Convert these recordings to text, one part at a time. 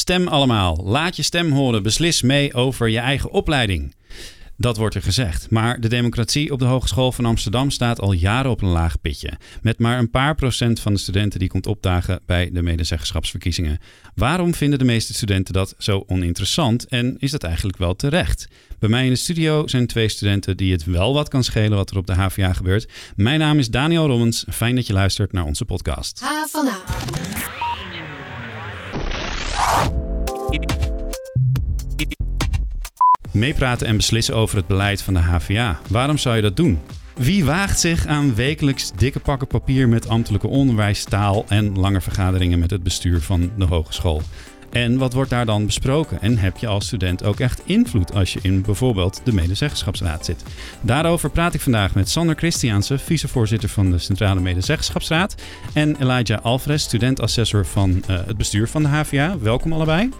Stem allemaal. Laat je stem horen. Beslis mee over je eigen opleiding. Dat wordt er gezegd. Maar de democratie op de Hogeschool van Amsterdam staat al jaren op een laag pitje. Met maar een paar procent van de studenten die komt opdagen bij de medezeggenschapsverkiezingen. Waarom vinden de meeste studenten dat zo oninteressant en is dat eigenlijk wel terecht? Bij mij in de studio zijn twee studenten die het wel wat kan schelen wat er op de HVA gebeurt. Mijn naam is Daniel Rommens. Fijn dat je luistert naar onze podcast. H van A. Meepraten en beslissen over het beleid van de HVA. Waarom zou je dat doen? Wie waagt zich aan wekelijks dikke pakken papier met ambtelijke onderwijstaal en lange vergaderingen met het bestuur van de hogeschool? En wat wordt daar dan besproken? En heb je als student ook echt invloed als je in bijvoorbeeld de medezeggenschapsraad zit? Daarover praat ik vandaag met Sander Christiaanse, vicevoorzitter van de Centrale Medezeggenschapsraad. En Elijah Alvarez, studentassessor van uh, het bestuur van de HVA. Welkom allebei.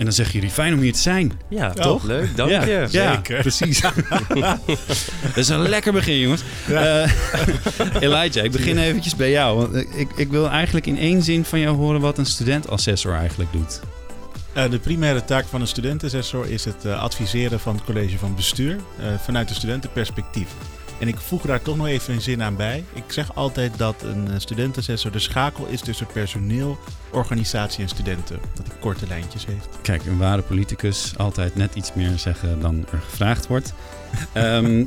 En dan zeggen jullie fijn om hier te zijn. Ja, Oh. toch? Leuk, dank ja, je. Ja, Zeker. precies. dat is een lekker begin, jongens. Eh, Elijah, ik begin eventjes bij jou. Want ik, ik wil eigenlijk in één zin van jou horen wat een studentassessor eigenlijk doet. Eh, de primaire taak van een studentassessor is het eh, adviseren van het college van bestuur eh, vanuit een studentenperspectief. En ik voeg daar toch nog even een zin aan bij. Ik zeg altijd dat een eh, studentassessor de schakel is tussen personeel, organisatie en studenten. Dat hij korte lijntjes heeft. Kijk, een ware politicus altijd net iets meer zeggen dan er gevraagd wordt. Ehm,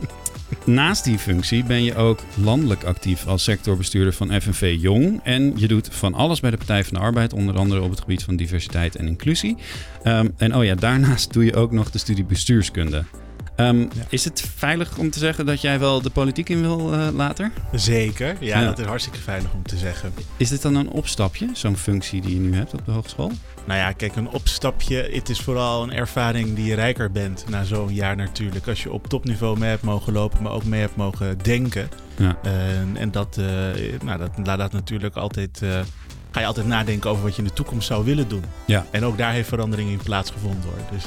naast die functie ben je ook landelijk actief als sectorbestuurder van FNV Jong. En je doet van alles bij de Partij van de Arbeid, onder andere op het gebied van diversiteit en inclusie. Ehm, en oh ja, daarnaast doe je ook nog de studie bestuurskunde. Ehm, Is het veilig om te zeggen dat jij wel de politiek in wil eh, later? Zeker, ja, Ja. dat is hartstikke veilig om te zeggen. Is dit dan een opstapje, zo'n functie die je nu hebt op de hogeschool? Nou ja, kijk, een opstapje. Het is vooral een ervaring die je rijker bent na zo'n jaar natuurlijk. Als je op topniveau mee hebt mogen lopen, maar ook mee hebt mogen denken. Ja. En, en dat, eh, nou, dat laat dat natuurlijk altijd. eh, ga je altijd nadenken over wat je in de toekomst zou willen doen. Ja. En ook daar heeft verandering in plaatsgevonden hoor. Dus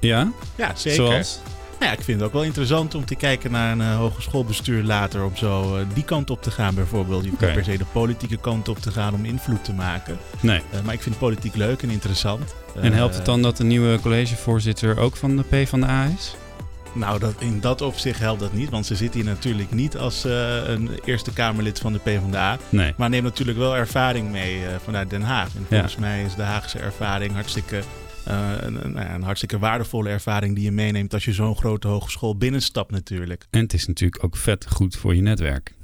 Ja? ja, zeker. Zoals? Nou ja, ik vind het ook wel interessant om te kijken naar een eh, hogeschoolbestuur later. Om zo eh, die kant op te gaan bijvoorbeeld. Je hoeft niet per se de politieke kant op te gaan om invloed te maken. Nee. Eh, maar ik vind politiek leuk en interessant. En helpt het dan dat de nieuwe collegevoorzitter ook van de P van de A is? Nou, dat, in dat opzicht helpt dat niet. Want ze zit hier natuurlijk niet als een Eerste Kamerlid van de PvdA. Nee. Maar neemt natuurlijk wel ervaring mee vanuit Den Haag. En volgens mij is de Haagse ervaring hartstikke, een, een, nou een hartstikke waardevolle ervaring die je meeneemt als je zo'n grote hogeschool binnenstapt natuurlijk. En het is natuurlijk ook vet goed voor je netwerk.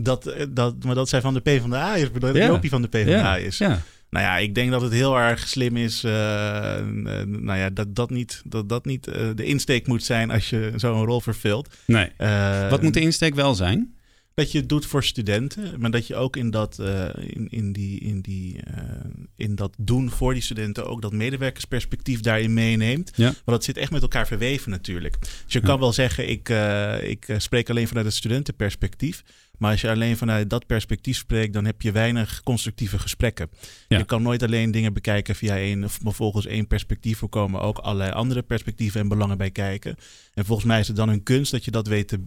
Dat, eh, dat, maar dat zij van de PvdA is, dat Ja. Jopie van de PvdA ja. is. Ja. Nou ja, ik denk dat het heel erg slim is. eh, eh, nou ja, dat dat niet, dat dat niet eh, de insteek moet zijn als je zo'n rol vervult. Nee. Eh, Wat moet de insteek wel zijn? Dat je het doet voor studenten, maar dat je ook in dat, eh, in, in, die, in, die, eh, in dat doen voor die studenten ook dat medewerkersperspectief daarin meeneemt. Ja. Want dat zit echt met elkaar verweven natuurlijk. Dus je Ja. kan wel zeggen, ik, eh, ik spreek alleen vanuit het studentenperspectief. Maar als je alleen vanuit dat perspectief spreekt, dan heb je weinig constructieve gesprekken. Ja. Je kan nooit alleen dingen bekijken via één of volgens één perspectief. Er komen ook allerlei andere perspectieven en belangen bij kijken. En volgens mij is het dan een kunst dat je dat weet te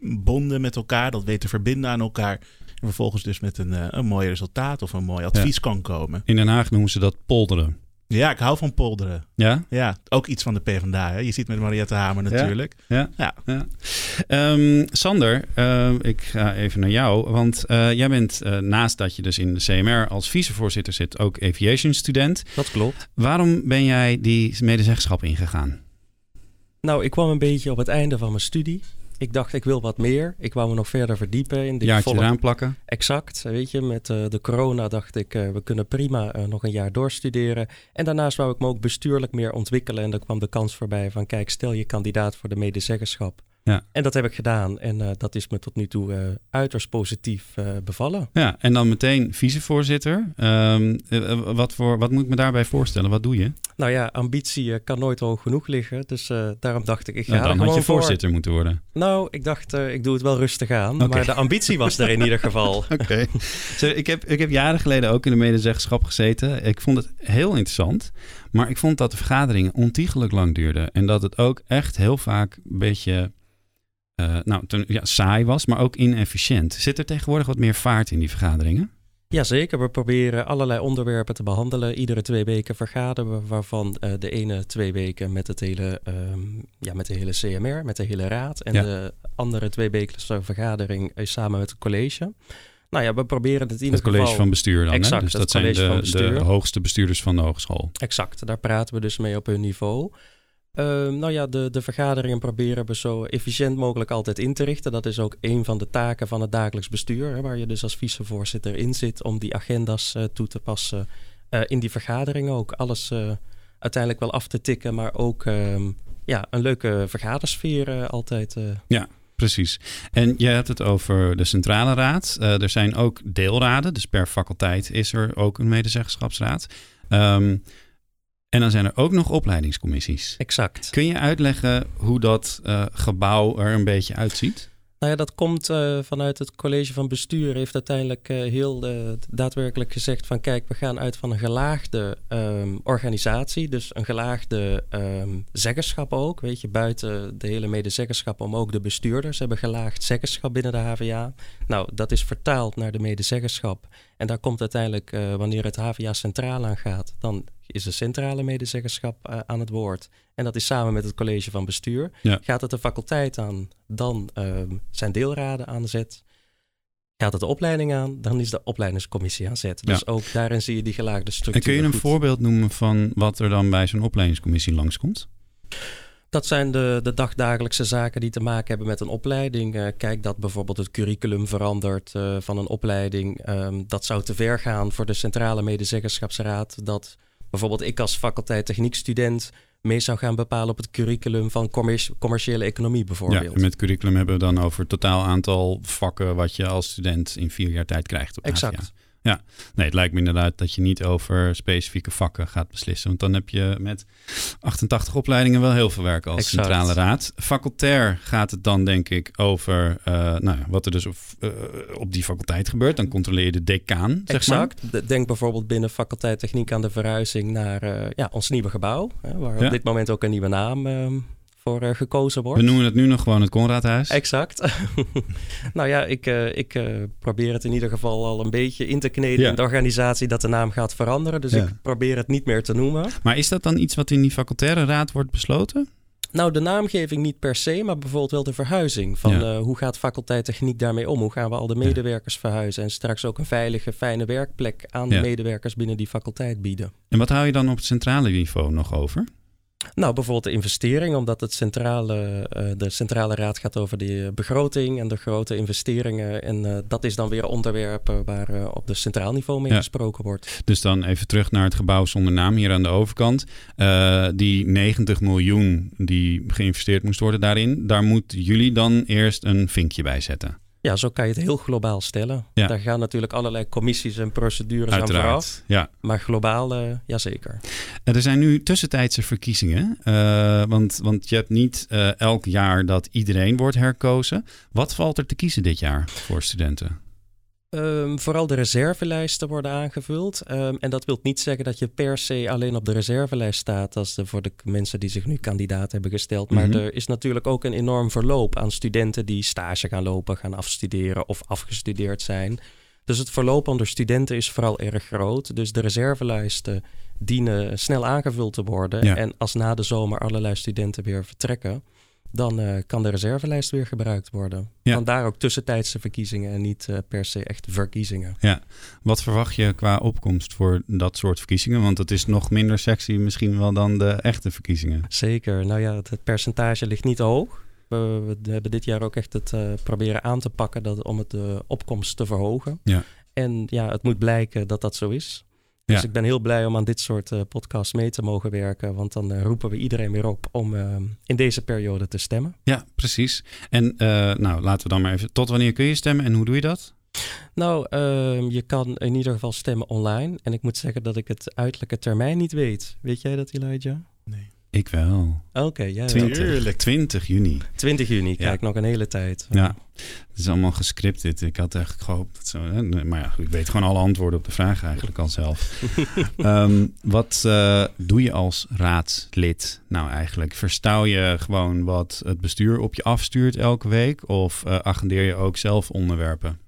bonden met elkaar, dat weet te verbinden aan elkaar. En vervolgens dus met een, eh, een mooi resultaat of een mooi advies kan komen. In Den Haag noemen ze dat polderen. Ja, ik hou van polderen. Ja? Ja, ook iets van de PvdA. Hè? Je ziet met Mariette Hamer natuurlijk. Ja. Ja. ja. Ehm, Sander, ehm, ik ga even naar jou. Want eh, jij bent eh, naast dat je dus in de CMR als vicevoorzitter zit, ook aviation student. Dat klopt. Waarom ben jij die medezeggenschap ingegaan? Nou, ik kwam een beetje op het einde van mijn studie. Ik dacht, ik wil wat meer. Ik wou me nog verder verdiepen in dit Jaartje volle- eraan plakken? Exact, weet je. Met eh, de corona dacht ik, eh, we kunnen prima eh, nog een jaar doorstuderen. En daarnaast wou ik me ook bestuurlijk meer ontwikkelen. En dan kwam de kans voorbij van, kijk, stel je kandidaat voor de medezeggenschap. Ja. En dat heb ik gedaan. En dat is me tot nu toe uiterst positief bevallen. Ja, en dan meteen vicevoorzitter. Ehm, eh, wat, voor, wat moet ik me daarbij voorstellen? Wat doe je? Nou ja, ambitie eh, kan nooit hoog genoeg liggen. Dus eh, daarom dacht ik, ik ga Nou, dan had je voor. voorzitter moeten worden. Nou, ik dacht, eh, ik doe het wel rustig aan. Maar de ambitie was er in ieder geval. Oké. Ik, heb, ik heb jaren geleden ook in de medezeggenschap gezeten. Ik vond het heel interessant. Maar ik vond dat de vergaderingen ontiegelijk lang duurden. En dat het ook echt heel vaak een beetje nou, ten- ja, saai was, maar ook inefficiënt. Zit er tegenwoordig wat meer vaart in die vergaderingen? Jazeker, we proberen allerlei onderwerpen te behandelen. Iedere twee weken vergaderen we, waarvan uh, de ene twee weken met, het hele, um, ja, met de hele CMR, met de hele raad. En Ja. de andere twee wekelijkse vergadering is samen met het college. Nou ja, we proberen het in ieder Het college geval... van bestuur dan. Exact, hè? Dus dat zijn de, de hoogste bestuurders van de hogeschool. Exact, daar praten we dus mee op hun niveau. Ehm, nou ja, de, de vergaderingen proberen we zo efficiënt mogelijk altijd in te richten. Dat is ook een van de taken van het dagelijks bestuur, hè, waar je dus als vicevoorzitter in zit om die agenda's eh, toe te passen. Eh, in die vergaderingen ook alles eh, uiteindelijk wel af te tikken, maar ook ehm, ja, een leuke vergadersfeer altijd. eh. Precies. En je hebt het over de centrale raad. Er zijn ook deelraden, dus per faculteit is er ook een medezeggenschapsraad. Ehm, en dan zijn er ook nog opleidingscommissies. Exact. Kun je uitleggen hoe dat eh, gebouw er een beetje uitziet? Nou ja, dat komt eh, vanuit het college van bestuur. Heeft uiteindelijk eh, heel daadwerkelijk gezegd van kijk, we gaan uit van een gelaagde ehm, organisatie. Dus een gelaagde ehm, zeggenschap ook. Weet je, buiten de hele medezeggenschap om ook de bestuurders hebben gelaagd zeggenschap binnen de HVA. Nou, dat is vertaald naar de medezeggenschap. En daar komt uiteindelijk, eh, wanneer het HVA centraal aan gaat, dan is de centrale medezeggenschap eh, aan het woord. En dat is samen met het college van bestuur. Ja. Gaat het de faculteit aan, dan ehm, zijn deelraden aan zet. Gaat het de opleiding aan, dan is de opleidingscommissie aan zet. Dus ook daarin zie je die gelaagde structuur. En kun je een goed. voorbeeld noemen van wat er dan bij zo'n opleidingscommissie langskomt? Dat zijn de, de dagdagelijkse zaken die te maken hebben met een opleiding. Eh, kijk dat bijvoorbeeld het curriculum verandert eh, van een opleiding. Ehm, dat zou te ver gaan voor de centrale medezeggenschapsraad. Dat bijvoorbeeld ik als faculteit techniekstudent mee zou gaan bepalen op het curriculum van commerci- commerciële economie bijvoorbeeld. Ja, en met curriculum hebben we dan over het totaal aantal vakken wat je als student in vier jaar tijd krijgt op Exact. HVA. Ja, nee, het lijkt me inderdaad dat je niet over specifieke vakken gaat beslissen. Want dan heb je met 88 opleidingen wel heel veel werk als Exact. centrale raad. Facultair gaat het dan denk ik over eh, nou, wat er dus op, eh, op die faculteit gebeurt. Dan controleer je de decaan, zeg maar. Exact. De- Denk bijvoorbeeld binnen faculteit techniek aan de verhuizing naar eh, ja, ons nieuwe gebouw. Hè, waar Ja. op dit moment ook een nieuwe naam ehm, voor eh, gekozen wordt. We noemen het nu nog gewoon het Conradhuis. Exact. nou ja, ik, eh, ik eh, probeer het in ieder geval al een beetje in te kneden Ja. in de organisatie dat de naam gaat veranderen. Dus Ja. ik probeer het niet meer te noemen. Maar is dat dan iets wat in die facultaire raad wordt besloten? Nou, de naamgeving niet per se, maar bijvoorbeeld wel de verhuizing. Van Ja. hoe gaat faculteit techniek daarmee om? Hoe gaan we al de medewerkers verhuizen? En straks ook een veilige, fijne werkplek aan de medewerkers binnen die faculteit bieden. En wat hou je dan op het centrale niveau nog over? Nou, bijvoorbeeld de investering, omdat het centrale, eh, de centrale raad gaat over de begroting en de grote investeringen. En eh, dat is dan weer onderwerpen waar eh, op de centraal niveau mee Ja. gesproken wordt. Dus dan even terug naar het gebouw zonder naam hier aan de overkant. Eh, die 90 miljoen die geïnvesteerd moest worden daarin, daar moeten jullie dan eerst een vinkje bij zetten. Ja, zo kan je het heel globaal stellen. Ja. Daar gaan natuurlijk allerlei commissies en procedures aan vooraf. Ja. Maar globaal, eh jazeker. Er zijn nu tussentijdse verkiezingen. eh, want, want je hebt niet eh, elk jaar dat iedereen wordt herkozen. Wat valt er te kiezen dit jaar voor studenten? Ehm, vooral de reservelijsten worden aangevuld. Ehm, en dat wil niet zeggen dat je per se alleen op de reservelijst staat. als de, voor de mensen die zich nu kandidaat hebben gesteld. Maar Mhm. er is natuurlijk ook een enorm verloop aan studenten die stage gaan lopen, gaan afstuderen of afgestudeerd zijn. Dus het verloop onder studenten is vooral erg groot. Dus de reservelijsten dienen snel aangevuld te worden. Ja. En als na de zomer allerlei studenten weer vertrekken, dan eh, kan de reservelijst weer gebruikt worden. Ja. Vandaar ook tussentijdse verkiezingen en niet eh, per se echt verkiezingen. Wat verwacht je qua opkomst voor dat soort verkiezingen? Want het is nog minder sexy misschien wel dan de echte verkiezingen. Zeker. Nou ja, het, het percentage ligt niet hoog. We, we hebben dit jaar ook echt het eh, proberen aan te pakken dat, om het de opkomst te verhogen. Ja. En ja, het moet blijken dat dat zo is. Dus Ja. ik ben heel blij om aan dit soort eh, podcasts mee te mogen werken. Want dan eh, roepen we iedereen weer op om eh, in deze periode te stemmen. Ja, precies. En eh, nou, laten we dan maar even... Tot wanneer kun je stemmen en hoe doe je dat? Nou, ehm, je kan in ieder geval stemmen online. En ik moet zeggen dat ik het uiterlijke termijn niet weet. Weet jij dat, Elijah? Nee. Ik wel. Oké, jij wel. 20, Tuurlijk. 20 juni. 20 juni, Ja. kijk, nog een hele tijd. Ja, het is allemaal gescripted. Ik had eigenlijk gehoopt dat zo. Hè? Maar ja, ik weet gewoon alle antwoorden op de vragen eigenlijk al zelf. Ehm, wat eh, doe je als raadslid nou eigenlijk? Verstouw je gewoon wat het bestuur op je afstuurt elke week? Of eh, agendeer je ook zelf onderwerpen?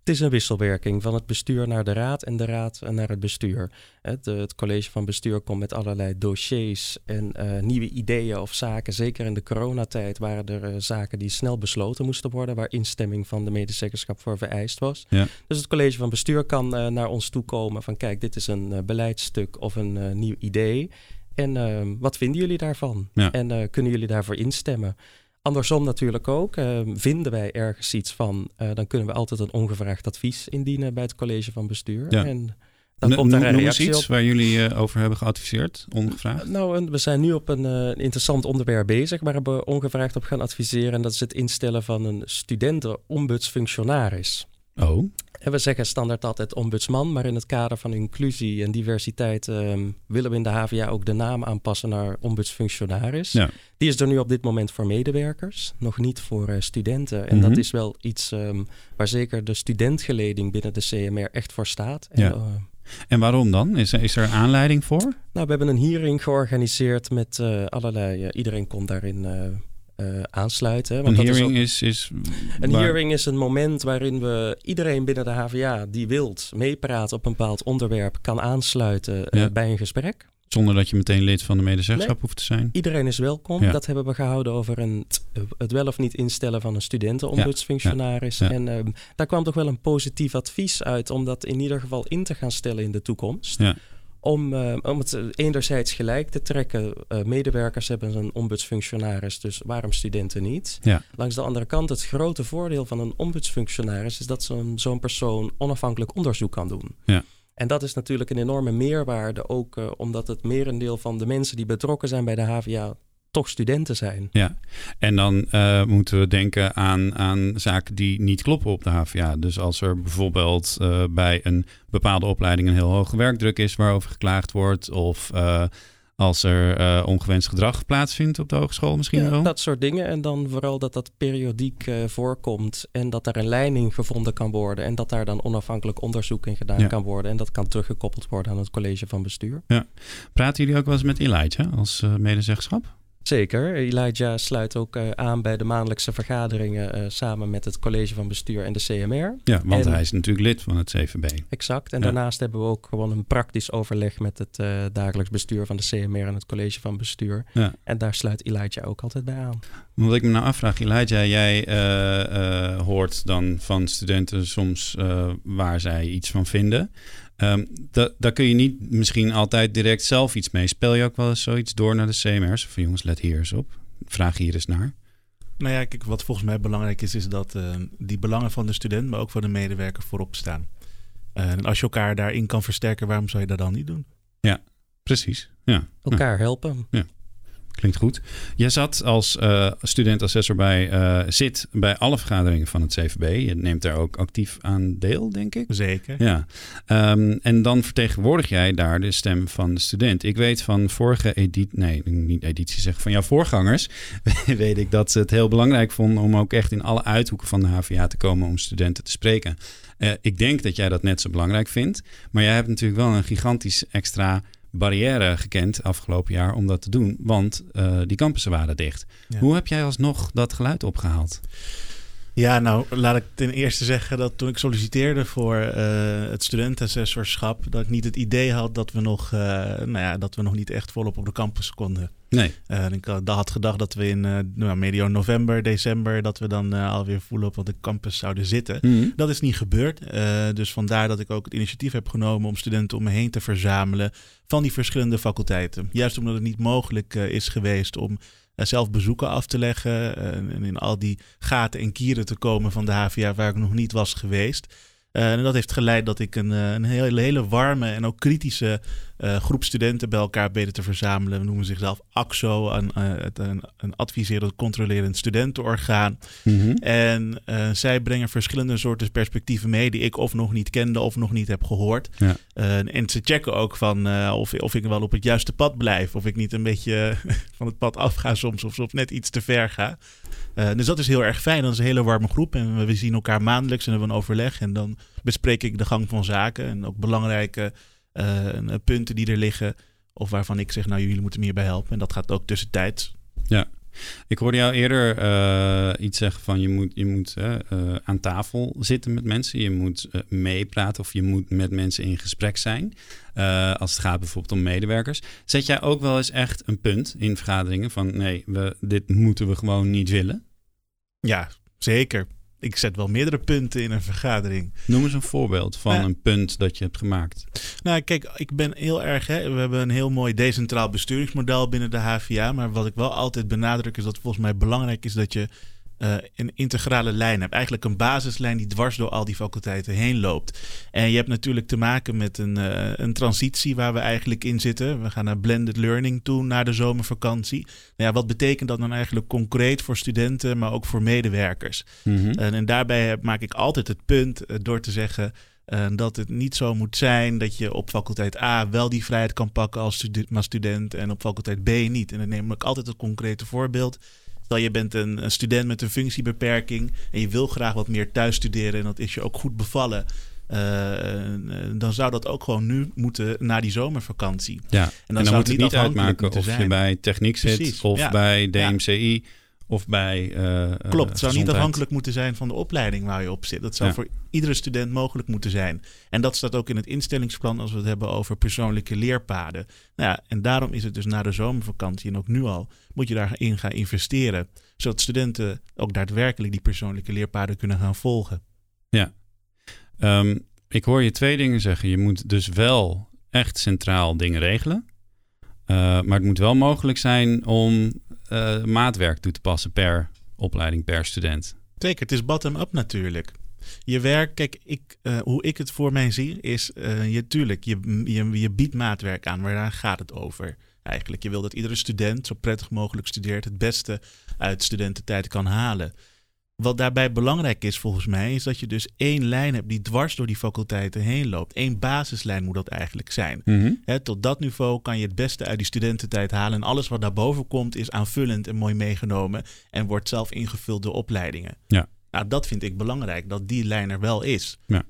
Het is een wisselwerking van het bestuur naar de raad en de raad naar het bestuur. Het, het college van bestuur komt met allerlei dossiers en uh, nieuwe ideeën of zaken. Zeker in de coronatijd waren er uh, zaken die snel besloten moesten worden, waar instemming van de medezeggenschap voor vereist was. Ja. Dus het college van bestuur kan uh, naar ons toe komen van kijk, dit is een beleidstuk of een nieuw idee. En ehm, wat vinden jullie daarvan? Ja. En kunnen jullie daarvoor instemmen? Andersom natuurlijk ook. Uh, vinden wij ergens iets van, uh, dan kunnen we altijd een ongevraagd advies indienen bij het college van bestuur. Ja. En dan komt daar een reactie iets op. waar jullie uh, over hebben geadviseerd, ongevraagd. Nou, en we zijn nu op een interessant onderwerp bezig waar we ongevraagd op gaan adviseren. En dat is het instellen van een studenten-ombudsfunctionaris. Oh, En we zeggen standaard altijd ombudsman, maar in het kader van inclusie en diversiteit ehm, willen we in de HVA ook de naam aanpassen naar ombudsfunctionaris. Ja. Die is er nu op dit moment voor medewerkers, nog niet voor eh, studenten. En Mhm. dat is wel iets ehm, waar zeker de studentgeleding binnen de CMR echt voor staat. En, Ja. eh, en waarom dan? Is, is er aanleiding voor? nou, we hebben een hearing georganiseerd met eh, allerlei, iedereen kon daarin eh, aansluiten. Een dat is ook- hearing is... is Een waar- hearing is een moment waarin we iedereen binnen de HVA die wilt meepraten op een bepaald onderwerp kan aansluiten eh, bij een gesprek. Zonder dat je meteen lid van de medezeggenschap Nee. hoeft te zijn. Iedereen is welkom. Ja. Dat hebben we gehouden over een, het wel of niet instellen van een studentenombudsfunctionaris. Ja. En ehm, daar kwam toch wel een positief advies uit om dat in ieder geval in te gaan stellen in de toekomst. Ja. Om, eh, om het enerzijds gelijk te trekken. Eh, medewerkers hebben een ombudsfunctionaris, dus waarom studenten niet? Ja. Langs de andere kant, het grote voordeel van een ombudsfunctionaris is dat zo'n zo'n persoon onafhankelijk onderzoek kan doen. Ja. En dat is natuurlijk een enorme meerwaarde, ook eh, omdat het merendeel van de mensen die betrokken zijn bij de HVA toch studenten zijn. Ja, en dan eh, moeten we denken aan, aan zaken die niet kloppen op de HVA. Dus als er bijvoorbeeld eh, bij een bepaalde opleiding een heel hoge werkdruk is waarover geklaagd wordt, of eh, als er ongewenst gedrag plaatsvindt op de hogeschool misschien Ja, wel. dat soort dingen. En dan vooral dat dat periodiek voorkomt en dat daar een leiding gevonden kan worden en dat daar dan onafhankelijk onderzoek in gedaan Ja. kan worden en dat kan teruggekoppeld worden aan het college van bestuur. Praten jullie ook wel eens met Elijah als medezeggenschap? Zeker. Elijah sluit ook eh, aan bij de maandelijkse vergaderingen eh, samen met het college van bestuur en de CMR. Ja, want En- hij is natuurlijk lid van het CVB. Exact. En Ja. daarnaast hebben we ook gewoon een praktisch overleg met het eh, dagelijks bestuur van de CMR en het college van bestuur. Ja. En daar sluit Elijah ook altijd bij aan. Wat ik me nou afvraag, Elijah, jij hoort dan van studenten soms waar zij iets van vinden. Ehm, da- daar kun je niet misschien altijd direct zelf iets mee. Speel je ook wel eens zoiets door naar de CMR's? Van jongens, let hier eens op. Vraag hier eens naar. Nou ja, kijk, wat volgens mij belangrijk is, is dat eh, die belangen van de student, maar ook van de medewerker voorop staan. Eh, en als je elkaar daarin kan versterken, waarom zou je dat dan niet doen? Precies, ja. Elkaar helpen. Klinkt goed. Jij zat als eh studentassessor bij, eh, zit bij alle vergaderingen van het CVB. Je neemt daar ook actief aan deel, denk ik. Zeker. Ja, Ehm, en dan vertegenwoordig jij daar de stem van de student. Ik weet van vorige editie, nee, niet editie zeggen, van jouw voorgangers, weet ik dat ze het heel belangrijk vonden om ook echt in alle uithoeken van de HVA te komen om studenten te spreken. Eh, ik denk dat jij dat net zo belangrijk vindt, maar jij hebt natuurlijk wel een gigantisch extra barrière gekend afgelopen jaar om dat te doen, want eh, die campussen waren dicht. Ja. Hoe heb jij alsnog dat geluid opgehaald? Ja, nou, laat ik ten eerste zeggen dat toen ik solliciteerde voor eh, het studentenassessorschap, dat ik niet het idee had dat we nog, eh, nou ja, dat we nog niet echt volop op de campus konden. Nee, en ik had, gedacht dat we in nou, medio november, december, dat we dan alweer volop op de campus zouden zitten. Mhm. Dat is niet gebeurd. Dus vandaar dat ik ook het initiatief heb genomen om studenten om me heen te verzamelen van die verschillende faculteiten. Juist omdat het niet mogelijk is geweest om eh, zelf bezoeken af te leggen eh, en in al die gaten en kieren te komen van de HVA waar ik nog niet was geweest. Eh, en dat heeft geleid dat ik een, eh, een hele, hele warme en ook kritische eh, groep studenten bij elkaar weten te verzamelen. We noemen zichzelf AXO, een, een, een adviserend, controlerend studentenorgaan. Mhm. En zij brengen verschillende soorten perspectieven mee die ik of nog niet kende of nog niet heb gehoord. Ja. Eh, en ze checken ook van of, of ik wel op het juiste pad blijf. Of ik niet een beetje van het pad afga soms of, of net iets te ver ga. Eh, dus dat is heel erg fijn. Dat is een hele warme groep. En we, zien elkaar maandelijks en hebben een overleg. En dan bespreek ik de gang van zaken. En ook belangrijke eh, punten die er liggen. Of waarvan ik zeg, nou jullie moeten me hierbij helpen. En dat gaat ook tussentijds. Ik hoorde jou eerder iets zeggen van je moet, je moet aan tafel zitten met mensen. Je moet meepraten of je moet met mensen in gesprek zijn. als het gaat bijvoorbeeld om medewerkers. Zet jij ook wel eens echt een punt in vergaderingen van nee, we, dit moeten we gewoon niet willen? Ja, zeker ik zet wel meerdere punten in een vergadering. Noem eens een voorbeeld van een punt dat je hebt gemaakt. Nou, kijk, ik ben heel erg. Hè, we hebben een heel mooi decentraal besturingsmodel binnen de HVA. Maar wat ik wel altijd benadruk is dat volgens mij belangrijk is dat je uh, een integrale lijn hebt. Eigenlijk een basislijn die dwars door al die faculteiten heen loopt. En je hebt natuurlijk te maken met een, uh, een transitie waar we eigenlijk in zitten. We gaan naar blended learning toe na de zomervakantie. Nou ja, wat betekent dat dan eigenlijk concreet voor studenten, maar ook voor medewerkers? Mm -hmm. en, en, daarbij maak ik altijd het punt uh, door te zeggen. dat het niet zo moet zijn dat je op faculteit A wel die vrijheid kan pakken als student en op faculteit B niet. En dan neem ik altijd het concrete voorbeeld. Stel je bent een, een, student met een functiebeperking en je wil graag wat meer thuis studeren en dat is je ook goed bevallen. Uh, dan zou dat ook gewoon nu moeten na die zomervakantie. Ja, en dan, en dan moet het niet uitmaken of je bij techniek zit of bij DMCI. Of bij. Uh, Klopt, het zou niet afhankelijk moeten zijn van de opleiding waar je op zit. Dat zou voor iedere student mogelijk moeten zijn. En dat staat ook in het instellingsplan als we het hebben over persoonlijke leerpaden. Nou ja, en daarom is het dus na de zomervakantie en ook nu al, moet je daarin gaan investeren. Zodat studenten ook daadwerkelijk die persoonlijke leerpaden kunnen gaan volgen. Ja. Um, ik hoor je twee dingen zeggen. Je moet dus wel echt centraal dingen regelen. Uh, maar het moet wel mogelijk zijn om uh, maatwerk toe te passen per opleiding, per student. Zeker, het is bottom-up natuurlijk. Je werk, kijk, ik, uh, hoe ik het voor mij zie, is uh, je, tuurlijk, je, je, je biedt maatwerk aan, maar daar gaat het over. Eigenlijk, je wil dat iedere student zo prettig mogelijk studeert, het beste uit studententijd kan halen. Wat daarbij belangrijk is volgens mij, is dat je dus één lijn hebt die dwars door die faculteiten heen loopt. Eén basislijn moet dat eigenlijk zijn. Mm tot dat niveau kan je het beste uit die studententijd halen. En alles wat daarboven komt is aanvullend en mooi meegenomen. En wordt zelf ingevuld door opleidingen. Ja. Nou, dat vind ik belangrijk, dat die lijn er wel is. Ja.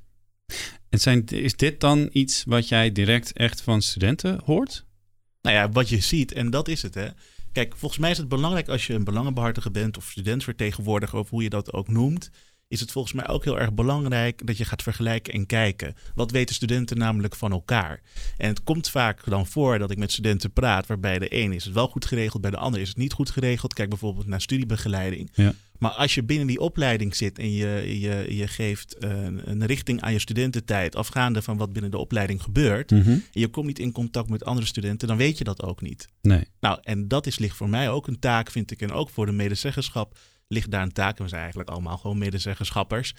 En zijn, is dit dan iets wat jij direct echt van studenten hoort? Nou ja, wat je ziet, en dat is het hè. Kijk, volgens mij is het belangrijk als je een belangenbehartiger bent of studentvertegenwoordiger of hoe je dat ook noemt, is het volgens mij ook heel erg belangrijk dat je gaat vergelijken en kijken. Wat weten studenten namelijk van elkaar? En het komt vaak dan voor dat ik met studenten praat, waarbij de een is het wel goed geregeld, bij de ander is het niet goed geregeld. Kijk bijvoorbeeld naar studiebegeleiding. Ja. Maar als je binnen die opleiding zit en je, je, je geeft een, een richting aan je studententijd, afgaande van wat binnen de opleiding gebeurt, mhm. en je komt niet in contact met andere studenten, dan weet je dat ook niet. Nee. Nou, en dat is, ligt voor mij ook een taak, vind ik, en ook voor de medezeggenschap ligt daar een taak. En we zijn eigenlijk allemaal gewoon medezeggenschappers.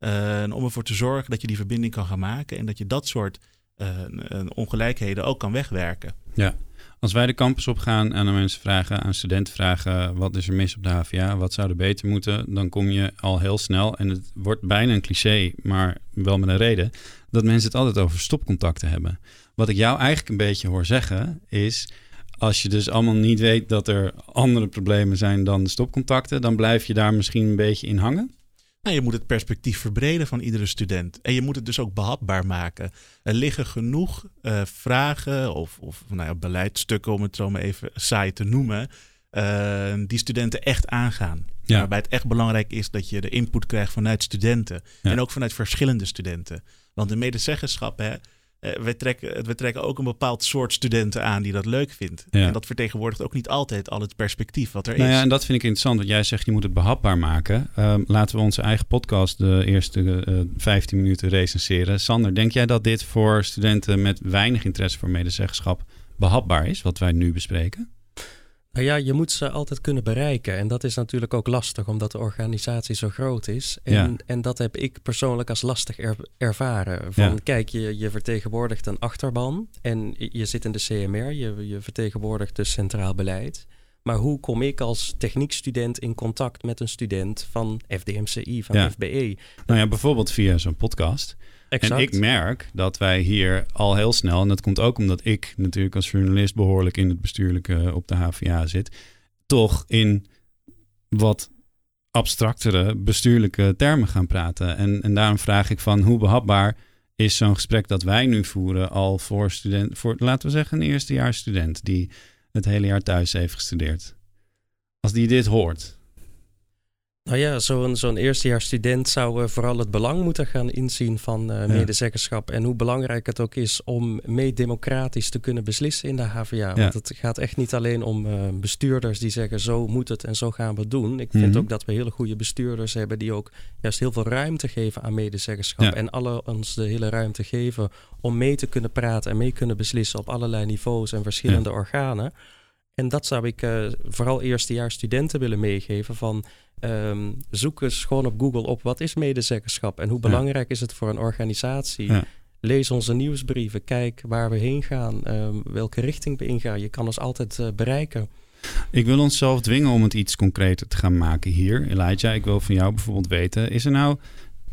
Uh, om ervoor te zorgen dat je die verbinding kan gaan maken en dat je dat soort uh, ongelijkheden ook kan wegwerken. Ja, als wij de campus op gaan en aan mensen vragen, aan studenten vragen, wat is er mis op de HVA, wat zou er beter moeten, dan kom je al heel snel, en het wordt bijna een cliché, maar wel met een reden, dat mensen het altijd over stopcontacten hebben. Wat ik jou eigenlijk een beetje hoor zeggen is, als je dus allemaal niet weet dat er andere problemen zijn dan de stopcontacten, dan blijf je daar misschien een beetje in hangen. Nou, je moet het perspectief verbreden van iedere student. En je moet het dus ook behapbaar maken. Er liggen genoeg uh, vragen of, of nou ja, beleidsstukken, om het zo maar even saai te noemen, uh, die studenten echt aangaan. Ja. Waarbij het echt belangrijk is dat je de input krijgt vanuit studenten. En ook vanuit verschillende studenten. Want de medezeggenschap, hè, uh, we, trekken, we trekken ook een bepaald soort studenten aan die dat leuk vindt. En dat vertegenwoordigt ook niet altijd al het perspectief wat er nou is. Ja, en dat vind ik interessant, want jij zegt je moet het behapbaar maken. Um, laten we onze eigen podcast de eerste uh, eh, 15 minuten recenseren. Sander, denk jij dat dit voor studenten met weinig interesse voor medezeggenschap behapbaar is, wat wij nu bespreken? Ja, je moet ze altijd kunnen bereiken. En dat is natuurlijk ook lastig, omdat de organisatie zo groot is. En, en dat heb ik persoonlijk als lastig ervaren. Van kijk, je, je vertegenwoordigt een achterban en je zit in de CMR, je, je vertegenwoordigt dus centraal beleid. Maar hoe kom ik als techniekstudent in contact met een student van FDMCI, van FBE? Nou ja, bijvoorbeeld via zo'n podcast. En ik merk dat wij hier al heel snel, en dat komt ook omdat ik natuurlijk als journalist behoorlijk in het bestuurlijke op de HVA zit, toch in wat abstractere bestuurlijke termen gaan praten. En, en daarom vraag ik van hoe behapbaar is zo'n gesprek dat wij nu voeren al voor student, voor laten we zeggen een eerstejaars student die het hele jaar thuis heeft gestudeerd. als die dit hoort? Nou ja, zo'n zo'n eerstejaarsstudent zou uh, vooral het belang moeten gaan inzien van uh, medezeggenschap. En hoe belangrijk het ook is om mee democratisch te kunnen beslissen in de HVA. Ja. Want het gaat echt niet alleen om uh, bestuurders die zeggen zo moet het en zo gaan we het doen. Ik vind Mhm. ook dat we hele goede bestuurders hebben die ook juist heel veel ruimte geven aan medezeggenschap. Ja. En alle ons de hele ruimte geven om mee te kunnen praten en mee kunnen beslissen op allerlei niveaus en verschillende organen. En dat zou ik uh, vooral eerstejaars studenten willen meegeven van um, zoek eens gewoon op Google op wat is medezeggenschap en hoe belangrijk ja. is het voor een organisatie. Ja. Lees onze nieuwsbrieven, kijk waar we heen gaan, um, welke richting we ingaan. Je kan ons altijd uh, bereiken. Ik wil onszelf dwingen om het iets concreter te gaan maken hier. Elijah, ik wil van jou bijvoorbeeld weten, is er nou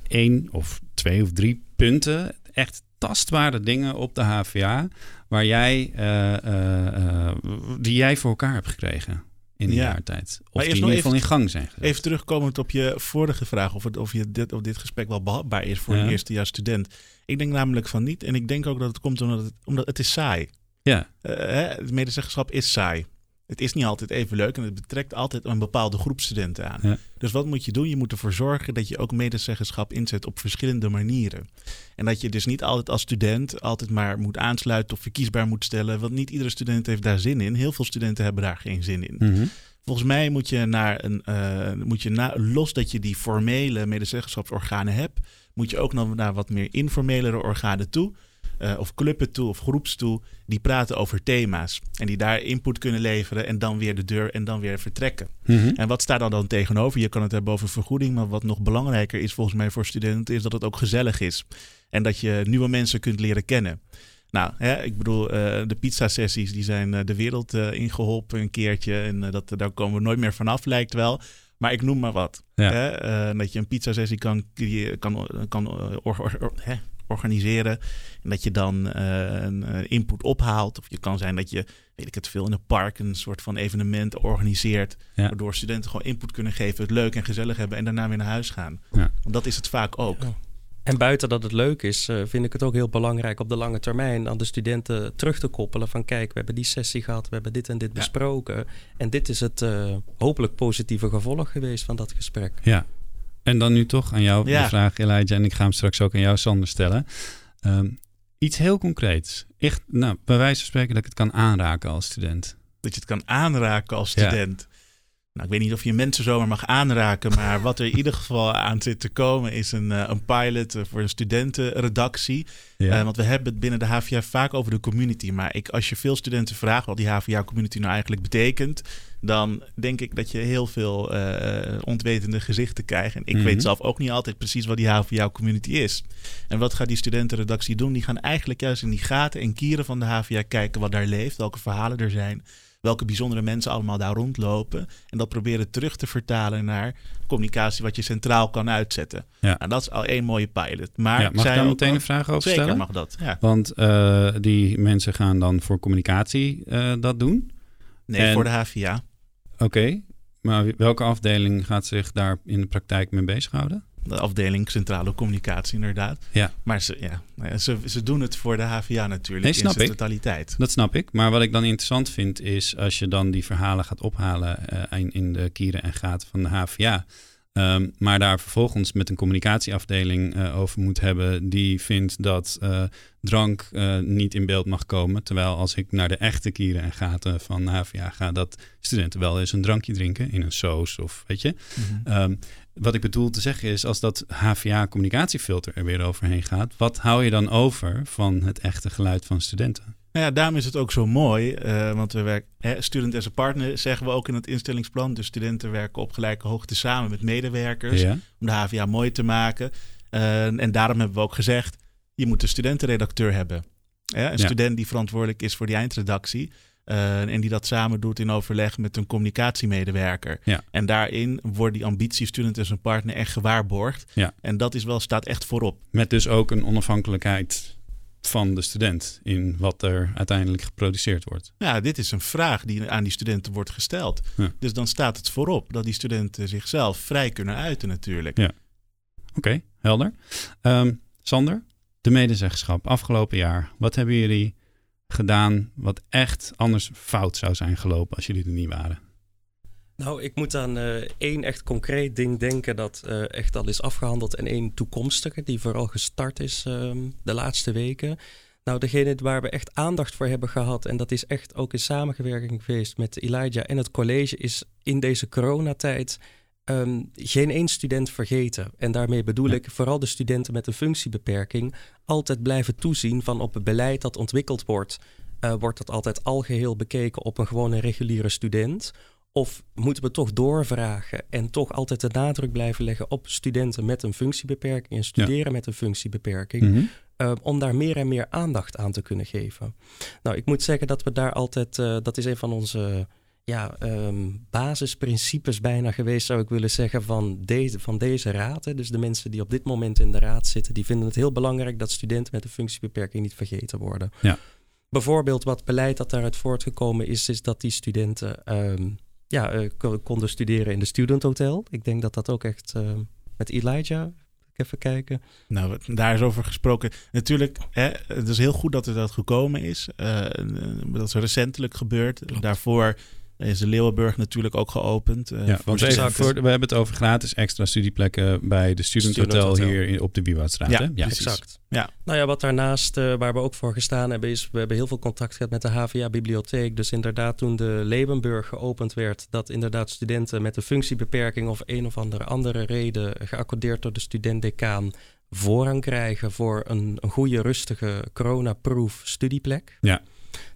één of twee of drie punten, echt tastbare dingen op de HVA waar jij, uh, uh, die jij voor elkaar hebt gekregen in de Ja. jaar tijd? Of Maar die in ieder nog geval in gang zijn gezet? Even terugkomend op je vorige vraag of, het, of, je dit, of dit gesprek wel behapbaar is voor Ja. een eerstejaars student. Ik denk namelijk van niet. En ik denk ook dat het komt omdat het, omdat het is saai. Ja, Eh, hè, het medezeggenschap is saai. Het is niet altijd even leuk en het betrekt altijd een bepaalde groep studenten aan. Ja. Dus wat moet je doen? Je moet ervoor zorgen dat je ook medezeggenschap inzet op verschillende manieren. En dat je dus niet altijd als student altijd maar moet aansluiten of verkiesbaar moet stellen. Want niet iedere student heeft daar zin in. Heel veel studenten hebben daar geen zin in. Mhm. Volgens mij moet je naar een, eh, moet je na, los dat je die formele medezeggenschapsorganen hebt, moet je ook nog naar wat meer informelere organen toe. Eh, of clubben toe of groeps toe, die praten over thema's. En die daar input kunnen leveren en dan weer de deur en dan weer vertrekken. Mhm. En wat staat er dan tegenover? Je kan het hebben over vergoeding, maar wat nog belangrijker is volgens mij voor studenten, is dat het ook gezellig is. En dat je nieuwe mensen kunt leren kennen. Nou, hè, ik bedoel, eh, de pizza-sessies die zijn eh, de wereld eh, ingeholpen een keertje. En dat, daar komen we nooit meer vanaf, lijkt wel. Maar ik noem maar wat. Ja. Hè, dat je een pizza-sessie kan, kan, kan or- or- or- hè, organiseren. En dat je dan eh, een eh, input ophaalt. Of je kan zijn dat je, weet ik het veel, in een park een soort van evenement organiseert. Ja. Waardoor studenten gewoon input kunnen geven, het leuk en gezellig hebben en daarna weer naar huis gaan. Ja. Want dat is het vaak ook. Ja. En buiten dat het leuk is, eh, vind ik het ook heel belangrijk op de lange termijn aan de studenten terug te koppelen van kijk, we hebben die sessie gehad, we hebben dit en dit Ja. besproken. En dit is het eh, hopelijk positieve gevolg geweest van dat gesprek. Ja. En dan nu toch aan jou Ja. de vraag, Elijah. En ik ga hem straks ook aan jou, Sander, stellen. Ehm, iets heel concreets. Echt, nou, bij wijze van spreken dat ik het kan aanraken als student. Dat je het kan aanraken als Ja. student. Nou, ik weet niet of je mensen zomaar mag aanraken, maar wat er in ieder geval aan zit te komen is een, eh, een pilot eh, voor een studentenredactie. Ja. Eh, want we hebben het binnen de HVA vaak over de community. Maar ik, als je veel studenten vraagt wat die HVA-community nou eigenlijk betekent, dan denk ik dat je heel veel eh, ontwetende gezichten krijgt. En ik Mhm. weet zelf ook niet altijd precies wat die HVA-community is. En wat gaat die studentenredactie doen? Die gaan eigenlijk juist in die gaten en kieren van de HVA kijken wat daar leeft, welke verhalen er zijn. Welke bijzondere mensen allemaal daar rondlopen. En dat proberen terug te vertalen naar communicatie wat je centraal kan uitzetten. Ja. Nou, dat is al één mooie pilot. Maar Ja, mag ik daar meteen een vraag over Zeker stellen? mag dat. Ja. Want eh, die mensen gaan dan voor communicatie eh, dat doen. Nee, En- voor de HVA. Oké, maar welke afdeling gaat zich daar in de praktijk mee bezighouden? De afdeling Centrale Communicatie, inderdaad. Ja. Maar ze, ja, nou ja, ze, ze doen het voor de HVA natuurlijk Nee, snap in zijn ik. totaliteit. Dat snap ik. Maar wat ik dan interessant vind is als je dan die verhalen gaat ophalen eh, in, in de kieren en gaten van de HVA. Ehm, maar daar vervolgens met een communicatieafdeling eh, over moet hebben die vindt dat eh, drank eh, niet in beeld mag komen. Terwijl als ik naar de echte kieren en gaten van HVA ga, dat studenten wel eens een drankje drinken in een soos of weet je. Mhm. Ehm, wat ik bedoel te zeggen is, als dat HVA-communicatiefilter er weer overheen gaat, wat hou je dan over van het echte geluid van studenten? Nou ja, daarom is het ook zo mooi, eh, want we werken, hè, student as a partner zeggen we ook in het instellingsplan. Dus studenten werken op gelijke hoogte samen met medewerkers Ja? om de HVA mooi te maken. Eh, en daarom hebben we ook gezegd, je moet een studentenredacteur hebben. Hè, een Ja. student die verantwoordelijk is voor die eindredactie. eh, en die dat samen doet in overleg met een communicatiemedewerker. Ja. En daarin wordt die ambitie student as een partner echt gewaarborgd. Ja. En dat is wel, staat echt voorop. Met dus ook een onafhankelijkheid van de student in wat er uiteindelijk geproduceerd wordt. Ja, dit is een vraag die aan die studenten wordt gesteld. Ja. Dus dan staat het voorop dat die studenten zichzelf vrij kunnen uiten natuurlijk. Ja. Oké, helder. Ehm, Sander, de medezeggenschap afgelopen jaar. Wat hebben jullie gedaan wat echt anders fout zou zijn gelopen als jullie er niet waren? Nou, ik moet aan uh, één echt concreet ding denken dat uh, echt al is afgehandeld en één toekomstige die vooral gestart is um, de laatste weken. Nou, degene waar we echt aandacht voor hebben gehad, en dat is echt ook in samenwerking geweest met Elijah en het college, is in deze coronatijd um, geen één student vergeten. En daarmee bedoel ik vooral de studenten met een functiebeperking altijd blijven toezien van op het beleid dat ontwikkeld wordt. Uh, wordt dat altijd algeheel bekeken op een gewone reguliere student? Of moeten we toch doorvragen en toch altijd de nadruk blijven leggen op studenten met een functiebeperking en studeren met een functiebeperking? Mm om daar meer en meer aandacht aan te kunnen geven. Nou, ik moet zeggen dat we daar altijd, uh, dat is een van onze ja, um, basisprincipes bijna geweest, zou ik willen zeggen, van deze, van deze raad. Hè. Dus de mensen die op dit moment in de raad zitten, die vinden het heel belangrijk dat studenten met een functiebeperking niet vergeten worden. Ja. Bijvoorbeeld wat beleid dat daaruit voortgekomen is, is dat die studenten um, ja, uh, konden studeren in de Student Hotel. Ik denk dat dat ook echt uh, met Elijah even kijken. Nou, daar is over gesproken. Natuurlijk, hè, het is heel goed dat er dat gekomen is. Uh, dat is recentelijk gebeurd. Daarvoor is de Leeuwenburg natuurlijk ook geopend. Uh, ja, want even voor, we hebben het over gratis extra studieplekken bij de Student, Student Hotel, hier in, op de Wieboudstraat. Ja, ja exact. Ja. Nou ja, wat daarnaast, uh, waar we ook voor gestaan hebben, is we hebben heel veel contact gehad met de HVA-bibliotheek. Dus inderdaad, toen de Leeuwenburg geopend werd, dat inderdaad studenten met een functiebeperking of een of andere andere reden geaccordeerd door de student-decaan voorrang krijgen voor een, een goede, rustige, corona-proof studieplek. Ja.